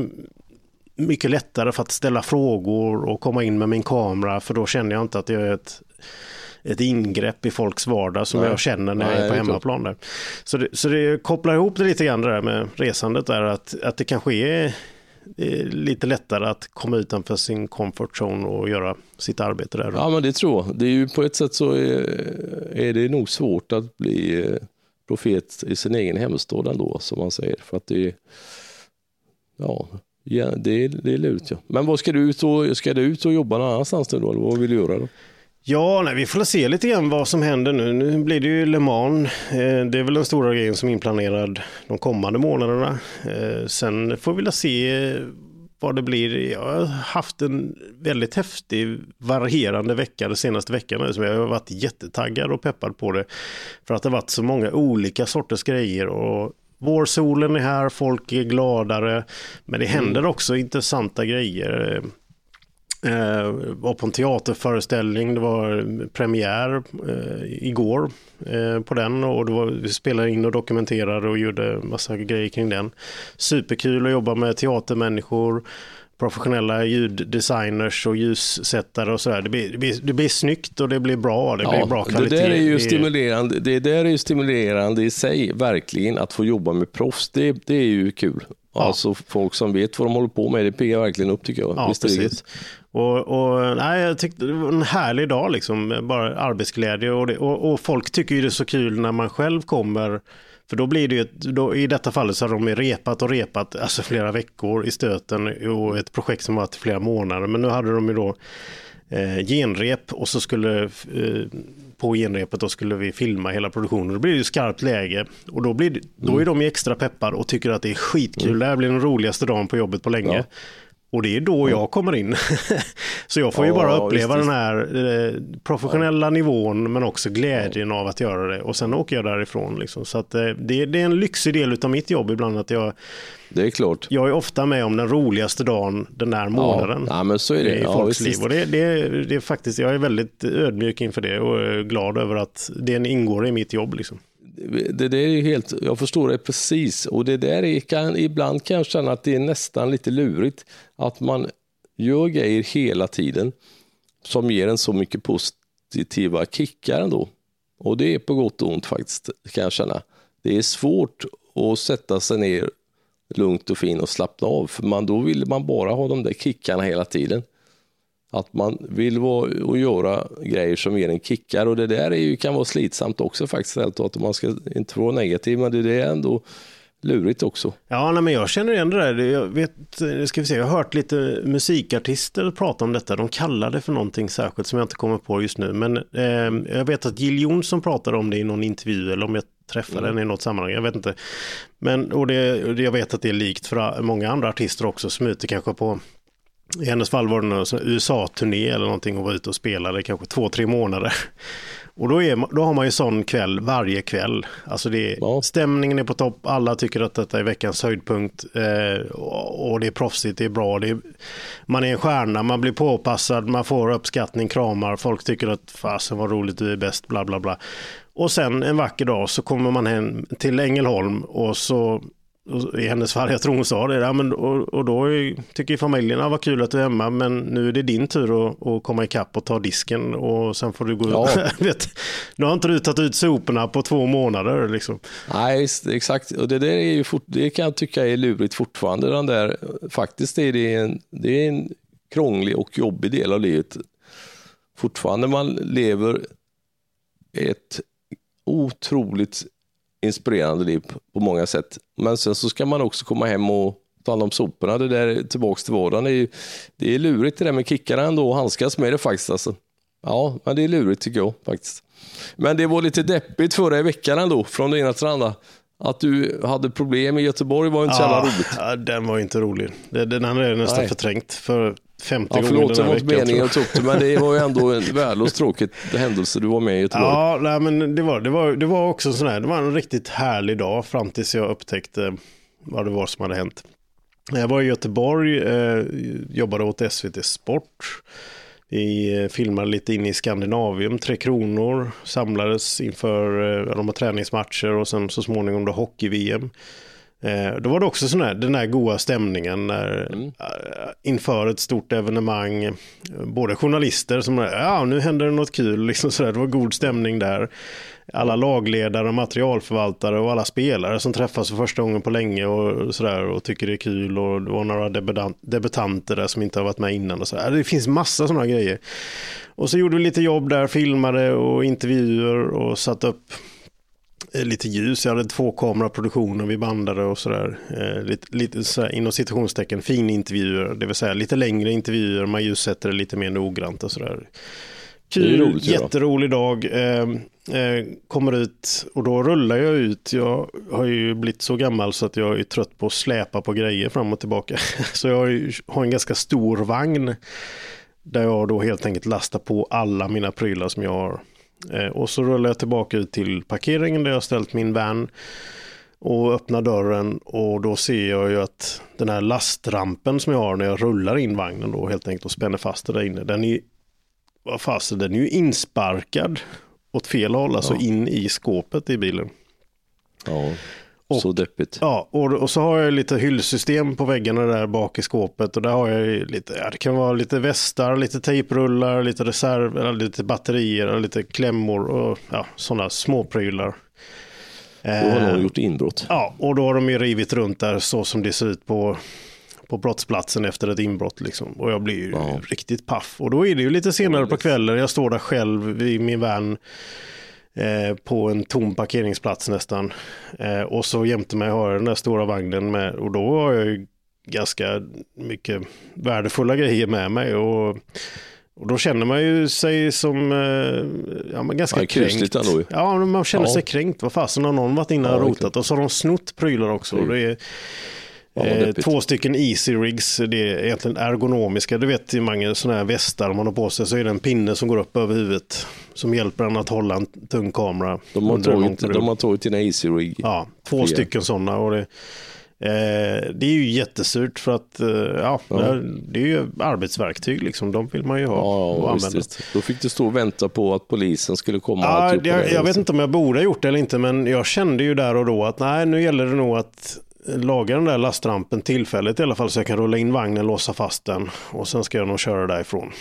Speaker 1: mycket lättare för att ställa frågor och komma in med min kamera för då känner jag inte att jag är ett, ett ingrepp i folks vardag som
Speaker 2: Nej.
Speaker 1: jag känner när
Speaker 2: Nej,
Speaker 1: jag är på
Speaker 2: är
Speaker 1: hemmaplan. Där. Så, det, så det kopplar ihop det lite grann det där med resandet där att, att det kanske är lite lättare att komma utanför sin comfort zone och göra sitt arbete där.
Speaker 2: ja, men det tror jag. Det är ju på ett sätt så är, är det nog svårt att bli eh, profet i sin egen hemstad ändå, som man säger. För att det, ja, ja det, är- det är lurigt. Ja. Men vad ska du ut och, ska du ut och jobba någon annanstans nu då? Eller vad vill du göra då?
Speaker 1: Ja, nej, vi får se lite grann vad som händer nu. Nu blir det ju Le Mans. Eh, det är väl den stora grejen som är inplanerad de kommande månaderna. Eh, sen får vi väl se vad det blir. Jag har haft en väldigt häftig varierande vecka de senaste veckorna. Så jag har varit jättetaggad och peppad på det. För att det har varit så många olika sorters grejer. Och vårsolen är här, folk är gladare. Men det händer också intressanta grejer. Eh, var på en teaterföreställning, det var premiär eh, igår eh, på den och det var, vi spelade in och dokumenterade och gjorde massa grejer kring den. Superkul att jobba med teatermänniskor, professionella ljuddesigners och ljussättare och sådär. Det blir, det, blir, det blir snyggt och det blir bra, det blir bra
Speaker 2: det
Speaker 1: kvalitet.
Speaker 2: där är ju
Speaker 1: Det-
Speaker 2: stimulerande, det där är ju stimulerande i sig, verkligen, att få jobba med proffs. Det, det är ju kul. Alltså folk som vet vad de håller på med, det piggar verkligen upp tycker jag.
Speaker 1: Ja,
Speaker 2: Visst
Speaker 1: precis. Och, och, nej, jag tyckte det var en härlig dag, liksom. bara arbetsglädje. Och, det, och, och folk tycker ju det är så kul när man själv kommer. För då blir det ju, då, i detta fallet så har de repat och repat, alltså flera veckor i stöten och ett projekt som varit flera månader. Men nu hade de ju då eh, genrep och så skulle eh, på genrepet då skulle vi filma hela produktionen. Då blir det ju skarpt läge och då, blir det, då är de extra peppar och tycker att det är skitkul. Det här blir den roligaste dagen på jobbet på länge.
Speaker 2: Ja.
Speaker 1: Och det är då jag kommer in. så jag får ju bara uppleva den här eh, professionella nivån men också glädjen av att göra det. Och sen åker jag därifrån. Liksom. Så att, eh, det, är en lyxig del av mitt jobb ibland att jag,
Speaker 2: Det är klart.
Speaker 1: jag är ofta med om den roligaste dagen den här månaden.
Speaker 2: Ja, men så är det.
Speaker 1: I
Speaker 2: Ja,
Speaker 1: folks liv. Och det, det, det är faktiskt, jag är väldigt ödmjuk inför det och är glad över att det ingår i mitt jobb. Liksom.
Speaker 2: Det det är ju helt, jag förstår det precis. Och det där är, kan, ibland kan jag känna att det är nästan lite lurigt att man gör grejer hela tiden som ger en så mycket positiva kickar ändå. Och det är på gott och ont faktiskt, kan jag känna. Det är svårt att sätta sig ner lugnt och fint och slappna av, för man, då vill man bara ha de där kickarna hela tiden. Att man vill vara och göra grejer som ger en kickar och det där är ju, kan vara slitsamt också faktiskt. att Man ska inte vara negativ, men det är ändå lurigt också.
Speaker 1: Ja, nej, men jag känner igen det där. Jag, vet, eh, ska vi se, jag har hört lite musikartister prata om detta. De kallar det för någonting särskilt som jag inte kommer på just nu. Men eh, jag vet att Jill Johnson pratade om det i någon intervju eller om jag träffade
Speaker 2: Mm.
Speaker 1: henne i något sammanhang. Jag vet inte. Men, och det- jag vet att det är likt för många andra artister också som är ute kanske på I hennes fall var det en USA-turné eller någonting och var ute och spelade kanske två, tre månader. Och då, är, då har man ju sån kväll varje kväll. Alltså det,
Speaker 2: Ja.
Speaker 1: Stämningen är på topp, alla tycker att detta är veckans höjdpunkt. Eh, och, det är proffsigt, det är bra. Det är, man är en stjärna, man blir påpassad, man får uppskattning, kramar. Folk tycker att fasen vad roligt, du är bäst, bla bla bla. Och sen en vacker dag så kommer man hem till Ängelholm och så i hennes fall, jag tror hon sa det, ja, men, och, och då tycker familjen, vad kul att du är hemma, men nu är det din tur att, att komma ikapp och ta disken och sen får du gå
Speaker 2: Ja.
Speaker 1: vet, Nu har inte du tagit ut soporna på två månader. Liksom.
Speaker 2: Nej, exakt. Och det där är ju fort, det kan jag tycka är lurigt fortfarande. Den där, faktiskt är det en, det är en krånglig och jobbig del av livet. Fortfarande man lever ett otroligt inspirerande liv på många sätt. Men sen så ska man också komma hem och ta hand om soporna. Det där tillbaks till vardagen. Det är, ju- det är lurigt det där med kickarna ändå och handskas med det faktiskt. Alltså. Ja, men det är lurigt tycker jag faktiskt. Men det var lite deppigt förra veckan ändå, från det ena till det andra. Att du hade problem i Göteborg var inte så jävla roligt.
Speaker 1: ja, den var inte rolig. Den, den hade jag nästan
Speaker 2: Nej.
Speaker 1: förträngt för 50
Speaker 2: Ja, förlåt, det var inte meningen ta upp det, men det var ju ändå en värdelöst tråkigt händelse du var med i
Speaker 1: jag.
Speaker 2: Göteborg.
Speaker 1: Ja, nej, men det var, det, var, det var också sån här, det var en riktigt härlig dag fram tills jag upptäckte vad det var som hade hänt. Jag var i Göteborg, eh, jobbade åt SVT Sport. Vi eh, filmade lite in i Skandinavien, Tre Kronor, samlades inför eh, de träningsmatcher och sen så småningom då hockey-VM. Eh, då var det också sån här, den här goa stämningen när,
Speaker 2: Mm.
Speaker 1: eh, inför ett stort evenemang. eh, Både journalister som, ja nu händer det något kul, liksom sådär. det var god stämning där. Alla lagledare, materialförvaltare och alla spelare som träffas för första gången på länge och sådär och tycker det är kul och det var några debutant, debutanter där som inte har varit med innan och så. Det finns massa sådana grejer. Och så gjorde vi lite jobb där, filmade och intervjuer och satte upp lite ljus. Jag hade två kameraproduktioner, vi bandade och sådär. Eh, lite, lite sådär, inom citationstecken, fin intervjuer, det vill säga lite längre intervjuer, man ljussätter det lite mer noggrant och sådär. Kul,
Speaker 2: roligt
Speaker 1: jätterolig dag. Eh, eh, kommer ut och då rullar jag ut. Jag har ju blivit så gammal så att jag är trött på att släpa på grejer fram och tillbaka. Så jag har en ganska stor vagn där jag då helt enkelt lastar på alla mina prylar som jag har. Eh, och så rullar jag tillbaka ut till parkeringen där jag har ställt min van och öppnar dörren och då ser jag ju att den här lastrampen som jag har när jag rullar in vagnen då helt enkelt och spänner fast det där inne, den är, vad fasen, den är ju insparkad åt fel håll, alltså in i skåpet i bilen.
Speaker 2: Ja,
Speaker 1: Och-
Speaker 2: så deppigt.
Speaker 1: Ja, och, och så har jag lite hyllsystem på väggarna där bak i skåpet och där har jag lite, ja, det kan vara lite västar, lite tejprullar, lite reserv, lite batterier, lite klämmor och ja, sådana småprylar.
Speaker 2: Då har
Speaker 1: Eh,
Speaker 2: någon gjort inbrott.
Speaker 1: Ja, och då har de ju rivit runt där så som det ser ut på, på brottsplatsen efter ett inbrott. Liksom. Och jag blir ju
Speaker 2: Ja.
Speaker 1: riktigt paff. Och då är det ju lite senare på kvällen, jag står där själv vid min van eh, på en tom parkeringsplats nästan. Eh, och så jämte mig har jag den där stora vagnen med och då har jag ju ganska mycket värdefulla grejer med mig. Och, och då känner man ju sig som eh, ja, men ganska
Speaker 2: Ja,
Speaker 1: kränkt.
Speaker 2: ändå.
Speaker 1: Ja, man känner
Speaker 2: Ja.
Speaker 1: sig kränkt. Vad fasen har någon varit inne och
Speaker 2: Ja,
Speaker 1: rotat? Och så har de snott prylar också.
Speaker 2: Mm.
Speaker 1: Det är, eh, två stycken easy rigs, det är egentligen ergonomiska. Du vet i många sådana här västar man har på sig så är det en pinne som går upp över huvudet som hjälper en att hålla en tung kamera.
Speaker 2: De har, tagit, de har tagit dina Easy Rig.
Speaker 1: Ja, två
Speaker 2: Fria.
Speaker 1: stycken sådana. Och det, eh, det är ju jättesurt för att eh, ja,
Speaker 2: Ja.
Speaker 1: Det, är, det ju arbetsverktyg liksom. De vill man ju ha
Speaker 2: Ja,
Speaker 1: och
Speaker 2: visst,
Speaker 1: använda.
Speaker 2: visst. Då fick du stå och vänta på att polisen skulle komma
Speaker 1: Ja,
Speaker 2: alltihopa
Speaker 1: jag,
Speaker 2: där,
Speaker 1: jag vet inte om jag borde ha gjort det eller inte, men jag kände ju där och då att nej, nu gäller det nog att laga den där lastrampen tillfälligt i alla fall så jag kan rulla in vagnen, låsa fast den och sen ska jag nog köra därifrån.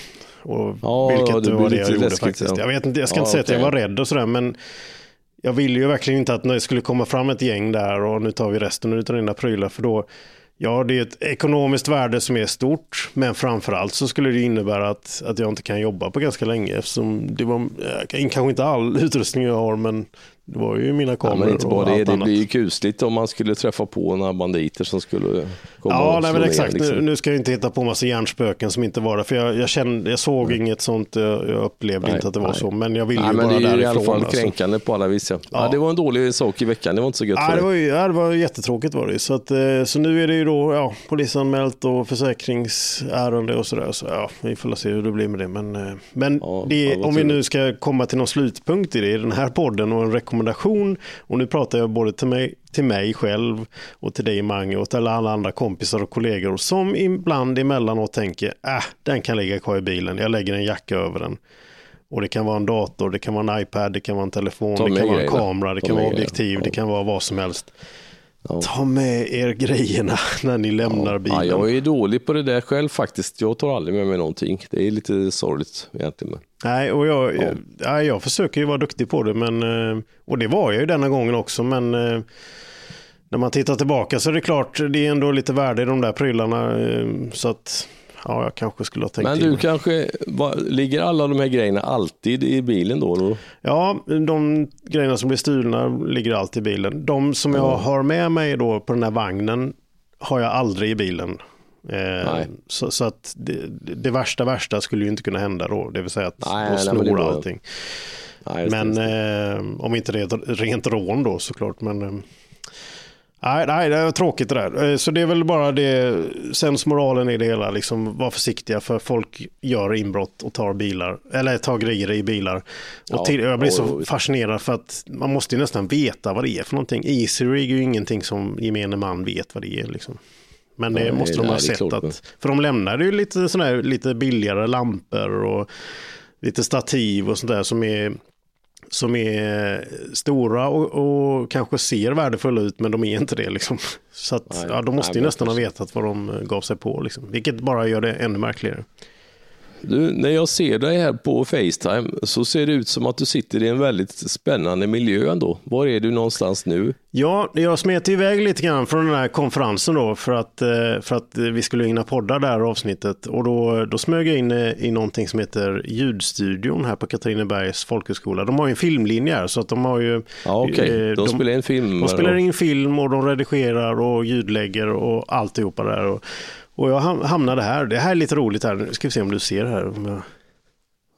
Speaker 1: Och
Speaker 2: Ja,
Speaker 1: vilket
Speaker 2: ja, det
Speaker 1: var det jag gjorde
Speaker 2: läskigt,
Speaker 1: faktiskt.
Speaker 2: ja.
Speaker 1: Jag, vet inte, jag ska
Speaker 2: Ja,
Speaker 1: inte säga att jag var rädd och sådär, men jag ville ju verkligen inte att det skulle komma fram ett gäng där och nu tar vi resten av dina prylar för då Ja, det är ett ekonomiskt värde som är stort, men framförallt så skulle det innebära att, att jag inte kan jobba på ganska länge eftersom det var eh, kanske inte all utrustning jag har, men Det var ju mina
Speaker 2: Ja,
Speaker 1: kameror
Speaker 2: men inte
Speaker 1: och
Speaker 2: bara det,
Speaker 1: allt
Speaker 2: det
Speaker 1: annat.
Speaker 2: blir ju kusligt om man skulle träffa på några banditer som skulle komma
Speaker 1: Ja,
Speaker 2: och
Speaker 1: nej, men
Speaker 2: ner,
Speaker 1: exakt.
Speaker 2: liksom.
Speaker 1: Nu, nu ska jag inte hitta på massa hjärnspöken som inte var där. För jag, jag, kände, jag såg inget sånt, jag, jag upplevde
Speaker 2: Nej,
Speaker 1: inte att det var
Speaker 2: nej.
Speaker 1: så. Men jag vill
Speaker 2: Nej,
Speaker 1: ju bara
Speaker 2: det är ju i alla
Speaker 1: därifrån.
Speaker 2: fall
Speaker 1: alltså.
Speaker 2: kränkande på alla vis. Ja. Ja.
Speaker 1: Ja.
Speaker 2: det var en dålig sak i veckan, det var inte så gött
Speaker 1: Ja,
Speaker 2: för
Speaker 1: det var, ju, ja, det var jättetråkigt var det ju. så, att, eh, så nu är det ju då ja, polisanmält och försäkringsärende och sådär. Så ja, vi får se hur det blir med det. Men, eh, men
Speaker 2: Ja,
Speaker 1: det,
Speaker 2: ja,
Speaker 1: om vi nu ska komma till någon slutpunkt i det, i den här podden och en rekommendation. Och nu pratar jag både till mig, till mig själv och till dig Mange och till alla andra kompisar och kollegor som ibland emellanåt tänker, äh, den kan ligga kvar i bilen, jag lägger en jacka över den. Och det kan vara en dator, det kan vara en iPad, det kan vara en telefon, det kan vara en kamera, det kan vara objektiv, det kan vara vad som helst.
Speaker 2: Ja.
Speaker 1: Ta med er grejerna när ni lämnar bilen.
Speaker 2: Ja, jag är dålig på det där själv faktiskt. Jag tar aldrig med mig någonting. Det är lite sorgligt egentligen.
Speaker 1: Nej, och jag, jag, ja, jag försöker ju vara duktig på det, men, eh, och det var jag ju denna gången också, men eh, när man tittar tillbaka så är det klart, det är ändå lite värde i de där prylarna, eh, så att ja, jag kanske skulle ha tänkt
Speaker 2: Men du kanske, vad- ligger alla de här grejerna alltid i bilen då? då?
Speaker 1: Ja, de grejerna som blir stulna ligger alltid i bilen. De som jag har med mig då på den här vagnen har jag aldrig i bilen. Eh,
Speaker 2: Nej.
Speaker 1: så, så att det, det värsta värsta skulle ju inte kunna hända då, det vill säga att
Speaker 2: Nej,
Speaker 1: de
Speaker 2: nej,
Speaker 1: snor
Speaker 2: var-
Speaker 1: allting.
Speaker 2: Nej,
Speaker 1: Men eh, om inte det är ett rent rån då såklart. Men, eh, nej, nej, det är tråkigt det där. Eh, Så det är väl bara det, sensmoralen i det hela, liksom var försiktiga för folk gör inbrott och tar bilar, eller tar grejer i bilar. Och till, jag blir så fascinerad för att man måste ju nästan veta vad det är för någonting. Easy rig är ju ingenting som gemene man vet vad det är liksom. Men det
Speaker 2: Nej,
Speaker 1: måste de
Speaker 2: nej,
Speaker 1: ha
Speaker 2: det är
Speaker 1: sett att, för de lämnar ju lite sådana här lite billigare lampor och lite stativ och sånt där som är som är stora och, och kanske ser värdefulla ut men de är inte det liksom. Så att,
Speaker 2: Nej,
Speaker 1: ja, de måste
Speaker 2: nej,
Speaker 1: ju nästan ha vetat vad de gav sig på liksom. Vilket bara gör det ännu märkligare.
Speaker 2: Du, när jag ser dig här på Facetime så ser det ut som att du sitter i en väldigt spännande miljö ändå. Var är du någonstans nu?
Speaker 1: Ja, jag smet iväg lite grann från den här konferensen då för att, eh, för att vi skulle hinna podda det här avsnittet. Och då, då smög jag in eh, i någonting som heter Ljudstudion här på Katrinebergs folkhögskola. De har ju en filmlinje här så att de har ju...
Speaker 2: Ja, okej.
Speaker 1: eh,
Speaker 2: De spelar in film.
Speaker 1: De spelar in film och de redigerar och ljudlägger och alltihopa där. Och, och jag ham- hamnade här. Det här är lite roligt här. Nu ska vi se om du ser här.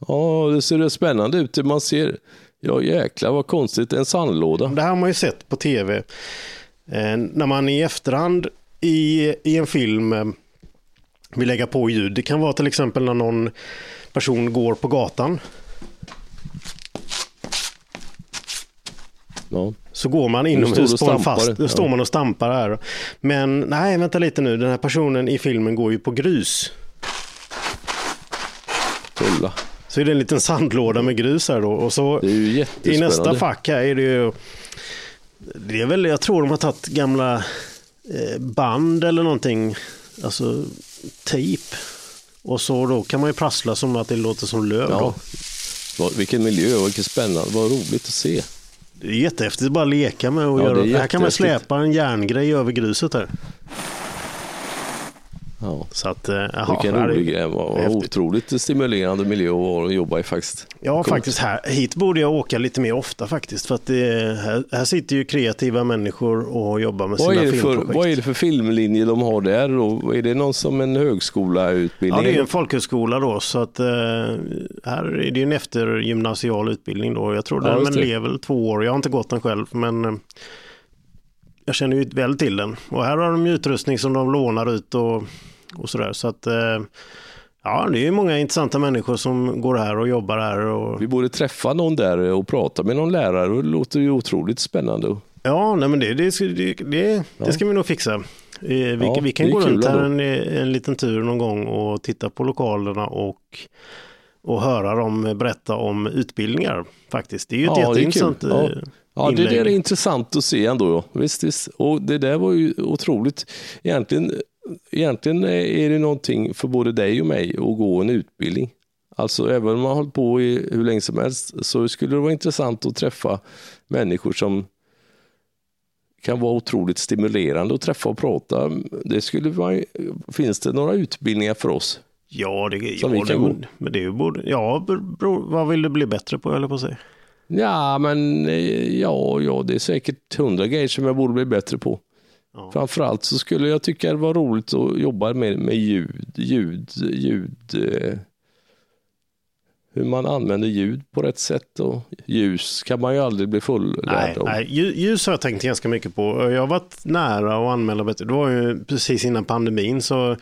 Speaker 2: Ja, det ser spännande ut. Man ser, ja jäklar vad konstigt, en sandlåda.
Speaker 1: Det här har man ju sett på tv. Eh, när man i efterhand i, i en film eh, vill lägga på ljud. Det kan vara till exempel när någon person går på gatan.
Speaker 2: Ja.
Speaker 1: Så går man inomhus
Speaker 2: och
Speaker 1: på en fast, då står man och stampar här. Men nej, vänta lite nu. Den här personen i filmen går ju på grus.
Speaker 2: Tulla.
Speaker 1: Så är det en liten sandlåda med grus här då. Och så i nästa fack här är det ju, det är väl, jag tror de har tagit gamla eh, band eller någonting, alltså tejp. Och så då kan man ju prassla som att det låter som löv.
Speaker 2: Ja. Vilken miljö och vilket spännande, vad roligt att se.
Speaker 1: Det är jättehäftigt att bara leka med och
Speaker 2: Ja,
Speaker 1: göra. Här kan man släpa en järngrej över gruset här.
Speaker 2: Ja.
Speaker 1: Så att, eh, jaha,
Speaker 2: Vilken rolig grej, vad otroligt stimulerande miljö att jobba i faktiskt.
Speaker 1: Ja,
Speaker 2: Coolt.
Speaker 1: faktiskt här. Hit borde jag åka lite mer ofta faktiskt. För att det, här, här sitter ju kreativa människor och jobbar med
Speaker 2: Vad
Speaker 1: sina
Speaker 2: är, det för,
Speaker 1: filmprojekt.
Speaker 2: vad är det för filmlinje de har där? Och är det någon som en högskolautbildning?
Speaker 1: Ja, det är en folkhögskola då, så att eh, här är det ju en eftergymnasial utbildning då. Jag tror
Speaker 2: Ja,
Speaker 1: den väl två år. Jag har inte gått den själv, men eh, jag känner ju väl till den. Och här har de utrustning som de lånar ut och, och sådär. Så att eh, ja, det är ju många intressanta människor som går här och jobbar här. Och,
Speaker 2: Vi borde träffa någon där och prata med någon lärare det låter ju otroligt spännande.
Speaker 1: ja, nej, men det, det, det, det, det ska vi nog fixa. Eh, Vi,
Speaker 2: Ja,
Speaker 1: vi kan gå runt här en, en liten tur någon gång och titta på lokalerna och, och höra dem berätta om utbildningar faktiskt. Det är ju ett
Speaker 2: Ja,
Speaker 1: jätteintressant.
Speaker 2: Ja.
Speaker 1: eh,
Speaker 2: Ja, det där är intressant att se ändå. Ja. Visst, visst. Och det där var ju otroligt. Egentligen, egentligen är det någonting för både dig och mig att gå en utbildning. Alltså även om man har hållit på i hur länge som helst så skulle det vara intressant att träffa människor som kan vara otroligt stimulerande att träffa och prata. Det skulle vara, finns det några utbildningar för oss?
Speaker 1: Ja, det,
Speaker 2: Som
Speaker 1: ja,
Speaker 2: vi kan
Speaker 1: det,
Speaker 2: gå.
Speaker 1: men det är ju både, ja, bro, vad vill du bli bättre på eller på säga?
Speaker 2: Ja, men eh, ja, ja, det är säkert hundra grejer som jag borde bli bättre på.
Speaker 1: Ja.
Speaker 2: Framförallt så skulle jag tycka det var roligt att jobba med, med ljud, ljud, ljud, eh, hur man använder ljud på rätt sätt och ljus kan man ju aldrig bli fullärd
Speaker 1: Nej,
Speaker 2: om.
Speaker 1: nej, lju- ljus har jag tänkt ganska mycket på. Jag har varit nära att anmäla mig det var ju precis innan pandemin så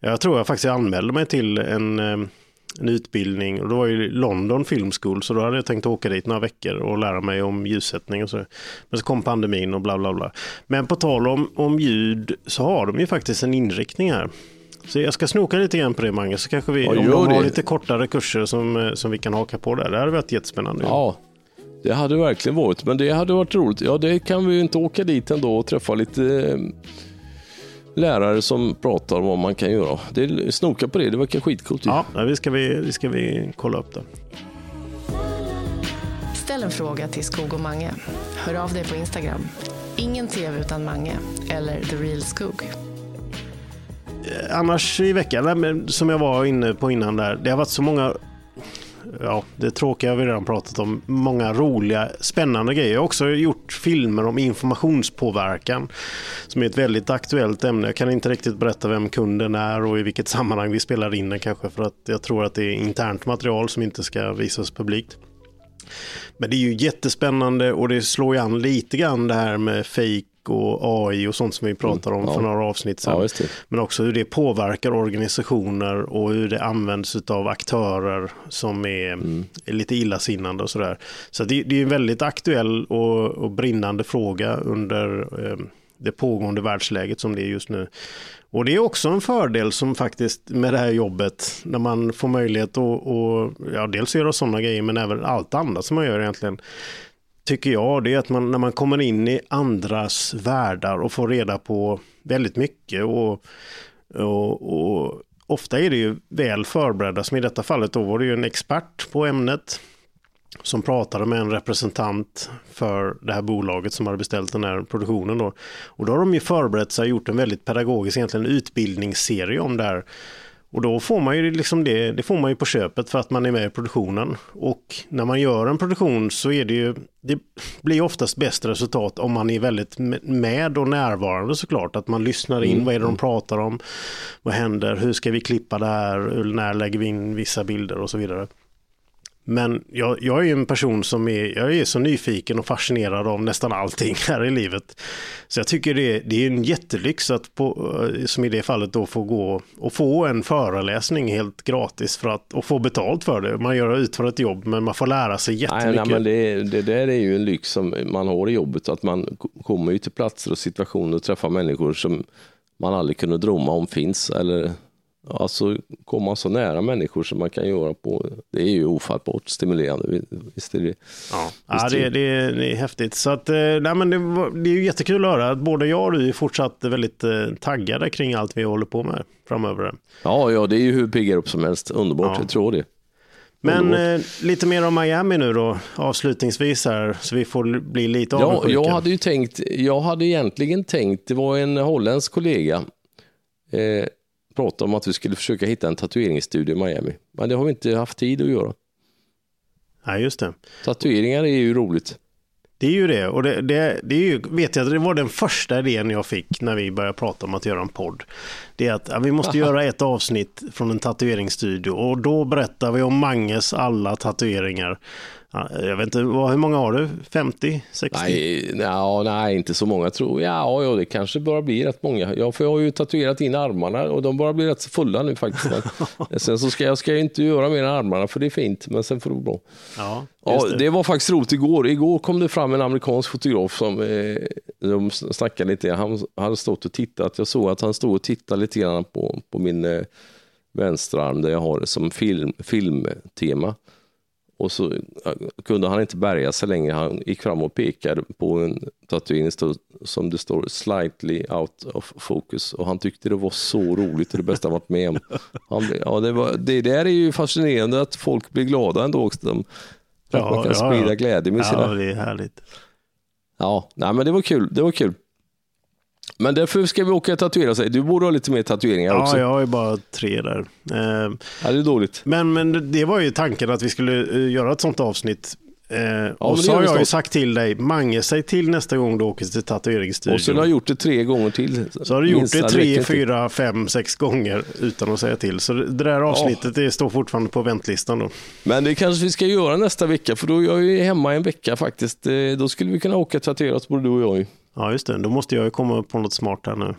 Speaker 1: jag tror jag faktiskt anmälde mig till en, eh, en utbildning och det var ju London Film School så då hade jag tänkt åka dit några veckor och lära mig om ljussättning och så. Men så kom pandemin och bla bla bla. Men på tal om, om ljud så har de ju faktiskt en inriktning här. Så jag ska snoka lite grann på det Magnus, så kanske vi,
Speaker 2: Ja,
Speaker 1: om de har
Speaker 2: det.
Speaker 1: lite kortare kurser som, eh, som vi kan haka på där. Det hade varit jättespännande.
Speaker 2: Ja, det hade verkligen varit, men det hade varit roligt. Ja, det kan vi ju inte åka dit ändå och träffa lite eh, lärare som pratar om vad man kan göra. Det, snoka på det, det verkar skitcoolt. ju.
Speaker 1: Ja, vi ska vi, vi ska vi kolla upp det.
Speaker 3: Ställ en fråga till Skog och Mange. Hör av dig på Instagram. Ingen tv utan Mange eller The Real Skog.
Speaker 1: Annars i veckan, som jag var inne på innan där, det har varit så många Ja, det tråkiga har vi redan pratat om. Många roliga, spännande grejer. Jag har också gjort filmer om informationspåverkan som är ett väldigt aktuellt ämne. Jag kan inte riktigt berätta vem kunden är och i vilket sammanhang vi spelar in den kanske för att jag tror att det är internt material som inte ska visas publikt. Men det är ju jättespännande och det slår ju an lite grann det här med fake och AI och sånt som vi pratade om
Speaker 2: ja.
Speaker 1: för några avsnitt sedan.
Speaker 2: Ja.
Speaker 1: Men också hur det påverkar organisationer och hur det används av aktörer som är, är lite illasinnande och sådär. Så det, det är en väldigt aktuell och, och brinnande fråga under eh, det pågående världsläget som det är just nu. Och det är också en fördel som faktiskt med det här jobbet när man får möjlighet att och, ja, dels göra sådana grejer men även allt annat som man gör egentligen tycker jag, det är att man, när man kommer in i andras världar och får reda på väldigt mycket och, och, och ofta är det ju väl förberedda, som i detta fallet då var det ju en expert på ämnet som pratade med en representant för det här bolaget som hade beställt den här produktionen då. Och då har de ju förberett sig och gjort en väldigt pedagogisk egentligen utbildningsserie om det här. Och då får man ju liksom det, det får man ju på köpet för att man är med i produktionen. Och när man gör en produktion så är det ju, det blir oftast bäst resultat om man är väldigt med och närvarande såklart. Att man lyssnar in, vad är det de pratar om, vad händer, hur ska vi klippa det här, när lägger vi in vissa bilder och så vidare. Men jag, jag är ju en person som är, jag är så nyfiken och fascinerad av nästan allting här i livet. Så jag tycker det, det är en jättelyx att på, som i det fallet då få gå och få en föreläsning helt gratis för att, och få betalt för det. Man gör utför ett jobb men man får lära sig
Speaker 2: Nej,
Speaker 1: jättemycket.
Speaker 2: nej, men det, det där är ju en lyx som man har i jobbet, att man kommer ju till platser och situationer och träffar människor som man aldrig kunde drömma om finns. Eller alltså komma så nära människor som man kan göra på, det är ju ofattbart stimulerande. Visst är det.
Speaker 1: Ja, ja det, det, det är häftigt. Så att, eh, nej, men det, det är ju jättekul att höra att både jag och du är fortsatt väldigt eh, taggade kring allt vi håller på med framöver.
Speaker 2: Ja, ja, det är ju hur piggar upp som helst. Underbart,
Speaker 1: Ja.
Speaker 2: jag tror det.
Speaker 1: Men eh, lite mer om Miami nu då, avslutningsvis här, så vi får bli lite
Speaker 2: Ja,
Speaker 1: avundsjuka.
Speaker 2: jag hade ju tänkt, jag hade egentligen tänkt, det var en holländsk kollega, eh, pratade om att vi skulle försöka hitta en tatueringsstudio i Miami. Men det har vi inte haft tid att göra.
Speaker 1: Nej, just det.
Speaker 2: Tatueringar är ju roligt.
Speaker 1: Det är ju det. Och det, det, det är ju, vet jag, det var den första idén jag fick när vi började prata om att göra en podd. Det är att ja, vi måste göra ett avsnitt från en tatueringsstudio och då berättar vi om Manges alla tatueringar. Ja, Jag vet inte, vad, hur många har du? 50? 60?
Speaker 2: Nej, ja, nej, inte så många tror jag. Ja, ja, det kanske börjar bli rätt många. Ja, för jag har ju tatuerat in armarna och de börjar bli rätt fulla nu faktiskt. Sen så ska jag ska jag inte göra mer än armarna för det är fint, men sen får det bra.
Speaker 1: Ja,
Speaker 2: Ja, det.
Speaker 1: det.
Speaker 2: var faktiskt roligt igår. Igår kom det fram en amerikansk fotograf som eh, de snackade lite. Han hade stått och tittat. Jag såg att han stod och tittade lite grann på, på min eh, vänsterarm där jag har det som film, filmtema. Och så eh, kunde han inte bärga sig längre. Han gick fram och pekade på en tatuering som det står slightly out of focus. Och han tyckte det var så roligt och det bästa han varit med om. Han, ja, det, var, det där är ju fascinerande att folk blir glada ändå. Också. De, för att
Speaker 1: Ja,
Speaker 2: man kan
Speaker 1: ja,
Speaker 2: sprida
Speaker 1: ja.
Speaker 2: glädje med
Speaker 1: Ja,
Speaker 2: sina...
Speaker 1: det är härligt.
Speaker 2: Ja, nej, men det var kul. Det var kul. Men därför ska vi åka och tatuera sig. Du borde ha lite mer tatueringar också.
Speaker 1: Ja,
Speaker 2: Ja,
Speaker 1: jag har ju bara tre där. Eh,
Speaker 2: det är dåligt.
Speaker 1: Men, men det var ju tanken att vi skulle eh, göra ett sånt avsnitt Eh, och
Speaker 2: men det
Speaker 1: så har jag ju sagt till dig, Mange, säg till nästa gång du åker till
Speaker 2: Och så har
Speaker 1: tatueringsstudion.
Speaker 2: jag gjort det tre gånger till.
Speaker 1: Så har du gjort det tre, fyra, fem, sex gånger utan att säga till. Så det där avsnittet det står fortfarande på väntlistan då.
Speaker 2: Men det kanske vi ska göra nästa vecka, för då är jag ju hemma en vecka faktiskt. Eh, Då skulle vi kunna åka och tatuera oss, både du och jag.
Speaker 1: Ja, just det. Då måste jag ju komma på något smart här nu.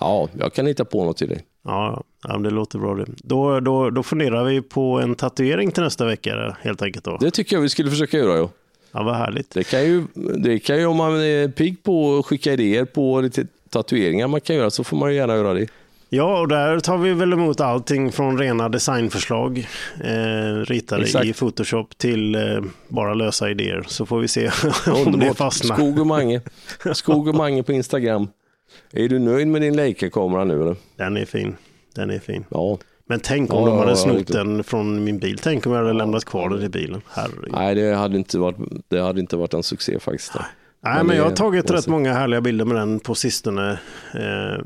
Speaker 2: Ja, jag kan hitta på något till dig.
Speaker 1: Ja, ja. det låter bra det. Då, då, då funderar vi på en tatuering till nästa vecka helt enkelt då.
Speaker 2: Det tycker jag vi skulle försöka göra. Ja.
Speaker 1: Ja, vad härligt.
Speaker 2: Det kan ju, det kan ju om man är pigg på att skicka idéer på lite tatueringar man kan göra så får man ju gärna göra det.
Speaker 1: Ja, och där tar vi väl emot allting från rena designförslag eh, ritade
Speaker 2: Exakt.
Speaker 1: i Photoshop till eh, bara lösa idéer. Så får vi se om det fastnar.
Speaker 2: Skog och Mange. Skog och Mange på Instagram. Är du nöjd med din Leica-kamera nu eller?
Speaker 1: Den är fin. Den är fin.
Speaker 2: Ja.
Speaker 1: Men tänk om
Speaker 2: Ja,
Speaker 1: de hade
Speaker 2: ja,
Speaker 1: snott den från min bil. Tänk om jag hade lämnat kvar den i bilen. Herregud.
Speaker 2: Nej, det hade inte varit, det hade inte varit en succé faktiskt.
Speaker 1: Nej,
Speaker 2: Men
Speaker 1: men jag har tagit rätt många härliga bilder med den på sistone. Eh,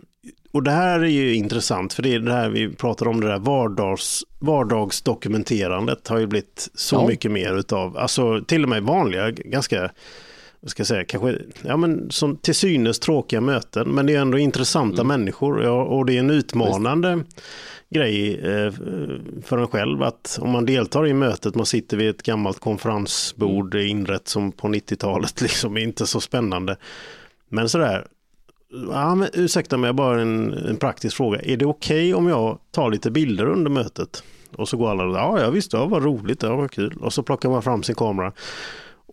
Speaker 1: och det här är ju intressant, för det är det här vi pratar om, det där vardags, vardagsdokumenterandet har ju blivit så
Speaker 2: Ja.
Speaker 1: mycket mer utav, alltså till och med vanliga, ganska, vad ska jag säga, kanske, ja men som till synes tråkiga möten, men det är ändå intressanta
Speaker 2: Mm.
Speaker 1: människor ja, och det är en utmanande grej eh, för en själv att om man deltar i mötet, man sitter vid ett gammalt konferensbord inrett som på 90-talet, liksom inte så spännande. Men sådär, ja, men, ursäkta mig, bara en, en praktisk fråga. Är det okej om jag tar lite bilder under mötet? Och så går alla, ja, ja visst, det var roligt, det var kul. Och så plockar man fram sin kamera.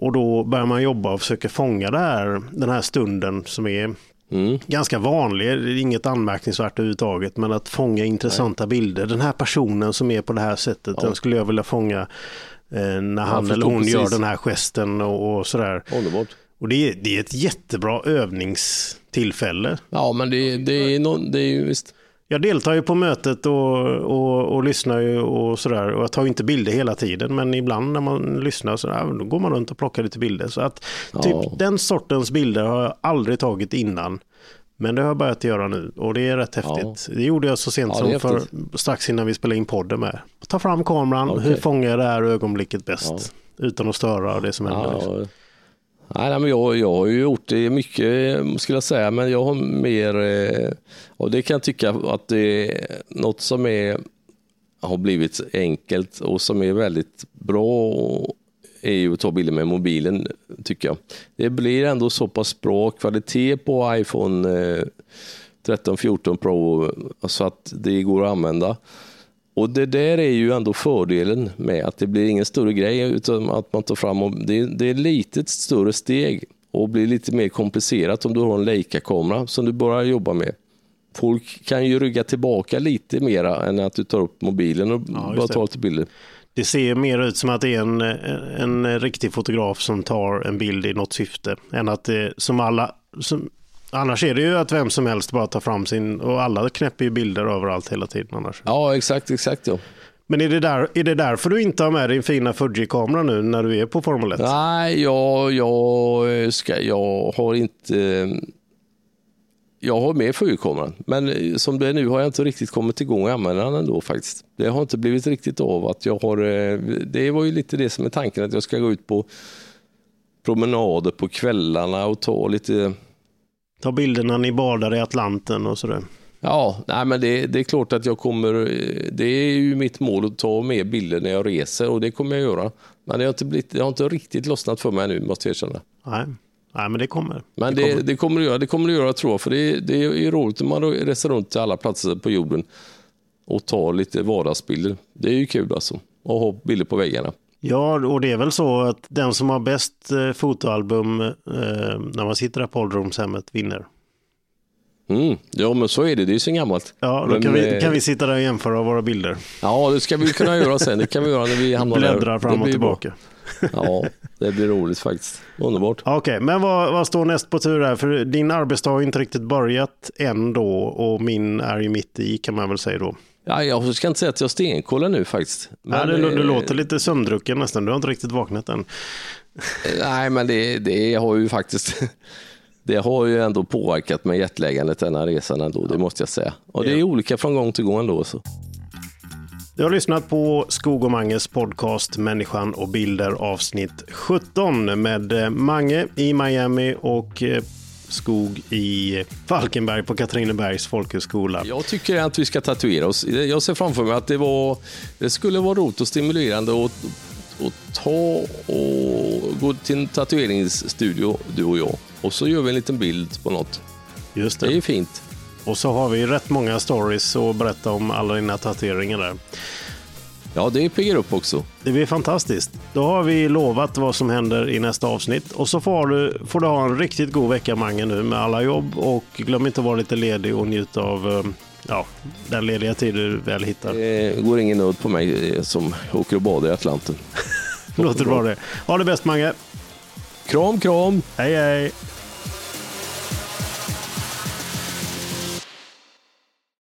Speaker 1: Och då börjar man jobba och försöka fånga här, den här stunden som är
Speaker 2: Mm.
Speaker 1: ganska vanlig, det är inget anmärkningsvärt överhuvudtaget, men att fånga intressanta bilder. Den här personen som är på det här sättet,
Speaker 2: Ja.
Speaker 1: den skulle jag vilja fånga eh, när han eller hon
Speaker 2: precis.
Speaker 1: gör den här gesten och, och sådär.
Speaker 2: Underbart.
Speaker 1: Och det är, det är ett jättebra övningstillfälle.
Speaker 2: Ja, men det, det, är, no, det är ju visst.
Speaker 1: Jag deltar ju på mötet och, och, och lyssnar ju och sådär. Och jag tar ju inte bilder hela tiden, men ibland när man lyssnar så ja, då går man runt och plockar lite bilder. Så att typ
Speaker 2: Ja.
Speaker 1: den sortens bilder har jag aldrig tagit innan. Men det har jag börjat göra nu och det är rätt häftigt. Det gjorde jag så sent
Speaker 2: Ja,
Speaker 1: som för, strax innan vi spelade in podden med. Ta fram kameran,
Speaker 2: Okej.
Speaker 1: hur fångar jag det här ögonblicket bäst? Utan att störa det som händer
Speaker 2: nej, men jag, jag har ju gjort det mycket skulle jag säga, men jag har mer, eh, och det kan jag tycka att det är något som är, har blivit enkelt och som är väldigt bra är ju att ta bilder med mobilen tycker jag. Det blir ändå så pass bra kvalitet på iPhone eh, 13, 14 Pro så att det går att använda. Och det där är ju ändå fördelen med att det blir ingen större grej utan att man tar fram och det, det är ett litet större steg och blir lite mer komplicerat om du har en Leica-kamera som du börjar jobba med. Folk kan ju rygga tillbaka lite mera än att du tar upp mobilen och
Speaker 1: Ja,
Speaker 2: bara tar lite bilder.
Speaker 1: Det ser mer ut som att det är en, en riktig fotograf som tar en bild i något syfte. Än att det som alla... Som, annars är det ju att vem som helst bara tar fram sin... Och alla knäpper ju bilder överallt hela tiden annars.
Speaker 2: Ja, exakt, exakt. Ja.
Speaker 1: Men är det, där, är det därför du inte har med din fina Fuji-kamera nu när du är på Formel 1?
Speaker 2: Nej, jag, jag, ska, jag har inte... Jag har med fyrkameran, men som det är nu har jag inte riktigt kommit igång och använda den ändå faktiskt. Det har inte blivit riktigt av att jag har... eh, Det var ju lite det som är tanken, att jag ska gå ut på promenader på kvällarna och ta lite...
Speaker 1: Ta bilderna ni badar i Atlanten och sådär.
Speaker 2: Ja, nej men det, det är klart att jag kommer... Det är ju mitt mål att ta med bilder när jag reser och det kommer jag göra. Men det har inte, blivit, det har inte riktigt lossnat för mig nu, måste jag erkänna.
Speaker 1: Nej. Nej, men det kommer.
Speaker 2: Men
Speaker 1: det
Speaker 2: det,
Speaker 1: kommer.
Speaker 2: det, kommer det göra, det kommer det göra tror jag, för det, det är ju roligt när man reser runt till alla platser på jorden och tar lite vardagsbilder. Det är ju kul alltså, att ha bilder på väggarna.
Speaker 1: Ja, och det är väl så att den som har bäst eh, fotoalbum eh, när man sitter där på ålderdomshemmet vinner.
Speaker 2: Mm. Ja, men så är det, det är ju så gammalt.
Speaker 1: Ja, då
Speaker 2: Men,
Speaker 1: kan vi,
Speaker 2: eh,
Speaker 1: kan vi sitta där och jämföra våra bilder.
Speaker 2: Ja, det ska vi kunna göra sen. Det kan vi göra när vi hamnar där.
Speaker 1: Bläddra
Speaker 2: Det
Speaker 1: fram och
Speaker 2: blir bra.
Speaker 1: tillbaka.
Speaker 2: Ja, det blir roligt faktiskt. Underbart.
Speaker 1: Okej, men vad, vad står näst på tur här? För din arbetsdag har inte riktigt börjat än då och min är ju mitt i kan man väl säga då.
Speaker 2: Ja, jag ska inte säga att jag stenkollar nu faktiskt.
Speaker 1: Men, Nej, du, du
Speaker 2: eh,
Speaker 1: låter lite sömndrucken nästan, du har inte riktigt vaknat än.
Speaker 2: Nej, men det, det har ju faktiskt det har ju ändå påverkat med jetlägandet den här resan ändå, det måste jag säga. Och det är olika från gång till gång ändå. Så.
Speaker 1: Du har lyssnat på Skog och Manges podcast Människan och bilder avsnitt 17 med eh, Mange i Miami och eh, Skog i Falkenberg på Katrinebergs folkhögskola.
Speaker 2: Jag tycker att vi ska tatuera oss. Jag ser framför mig att det, var, det skulle vara roligt och stimulerande att, att ta och gå till en tatueringsstudio, du och jag. Och så gör vi en liten bild på något.
Speaker 1: Just
Speaker 2: Det är
Speaker 1: det.
Speaker 2: ju fint.
Speaker 1: Och så har vi rätt många stories att berätta om alla dina tatueringar där.
Speaker 2: Ja, det piggar upp också.
Speaker 1: Det blir fantastiskt. Då har vi lovat vad som händer i nästa avsnitt. Och så får du, får du ha en riktigt god vecka Mange nu med alla jobb. Och glöm inte att vara lite ledig och njuta av eh, ja, den lediga tid du väl hittar.
Speaker 2: Det går ingen nöd på mig eh, som åker och badar i Atlanten.
Speaker 1: Låter bra det. Ha det bäst Mange.
Speaker 2: Kram, kram!
Speaker 1: Hej hej!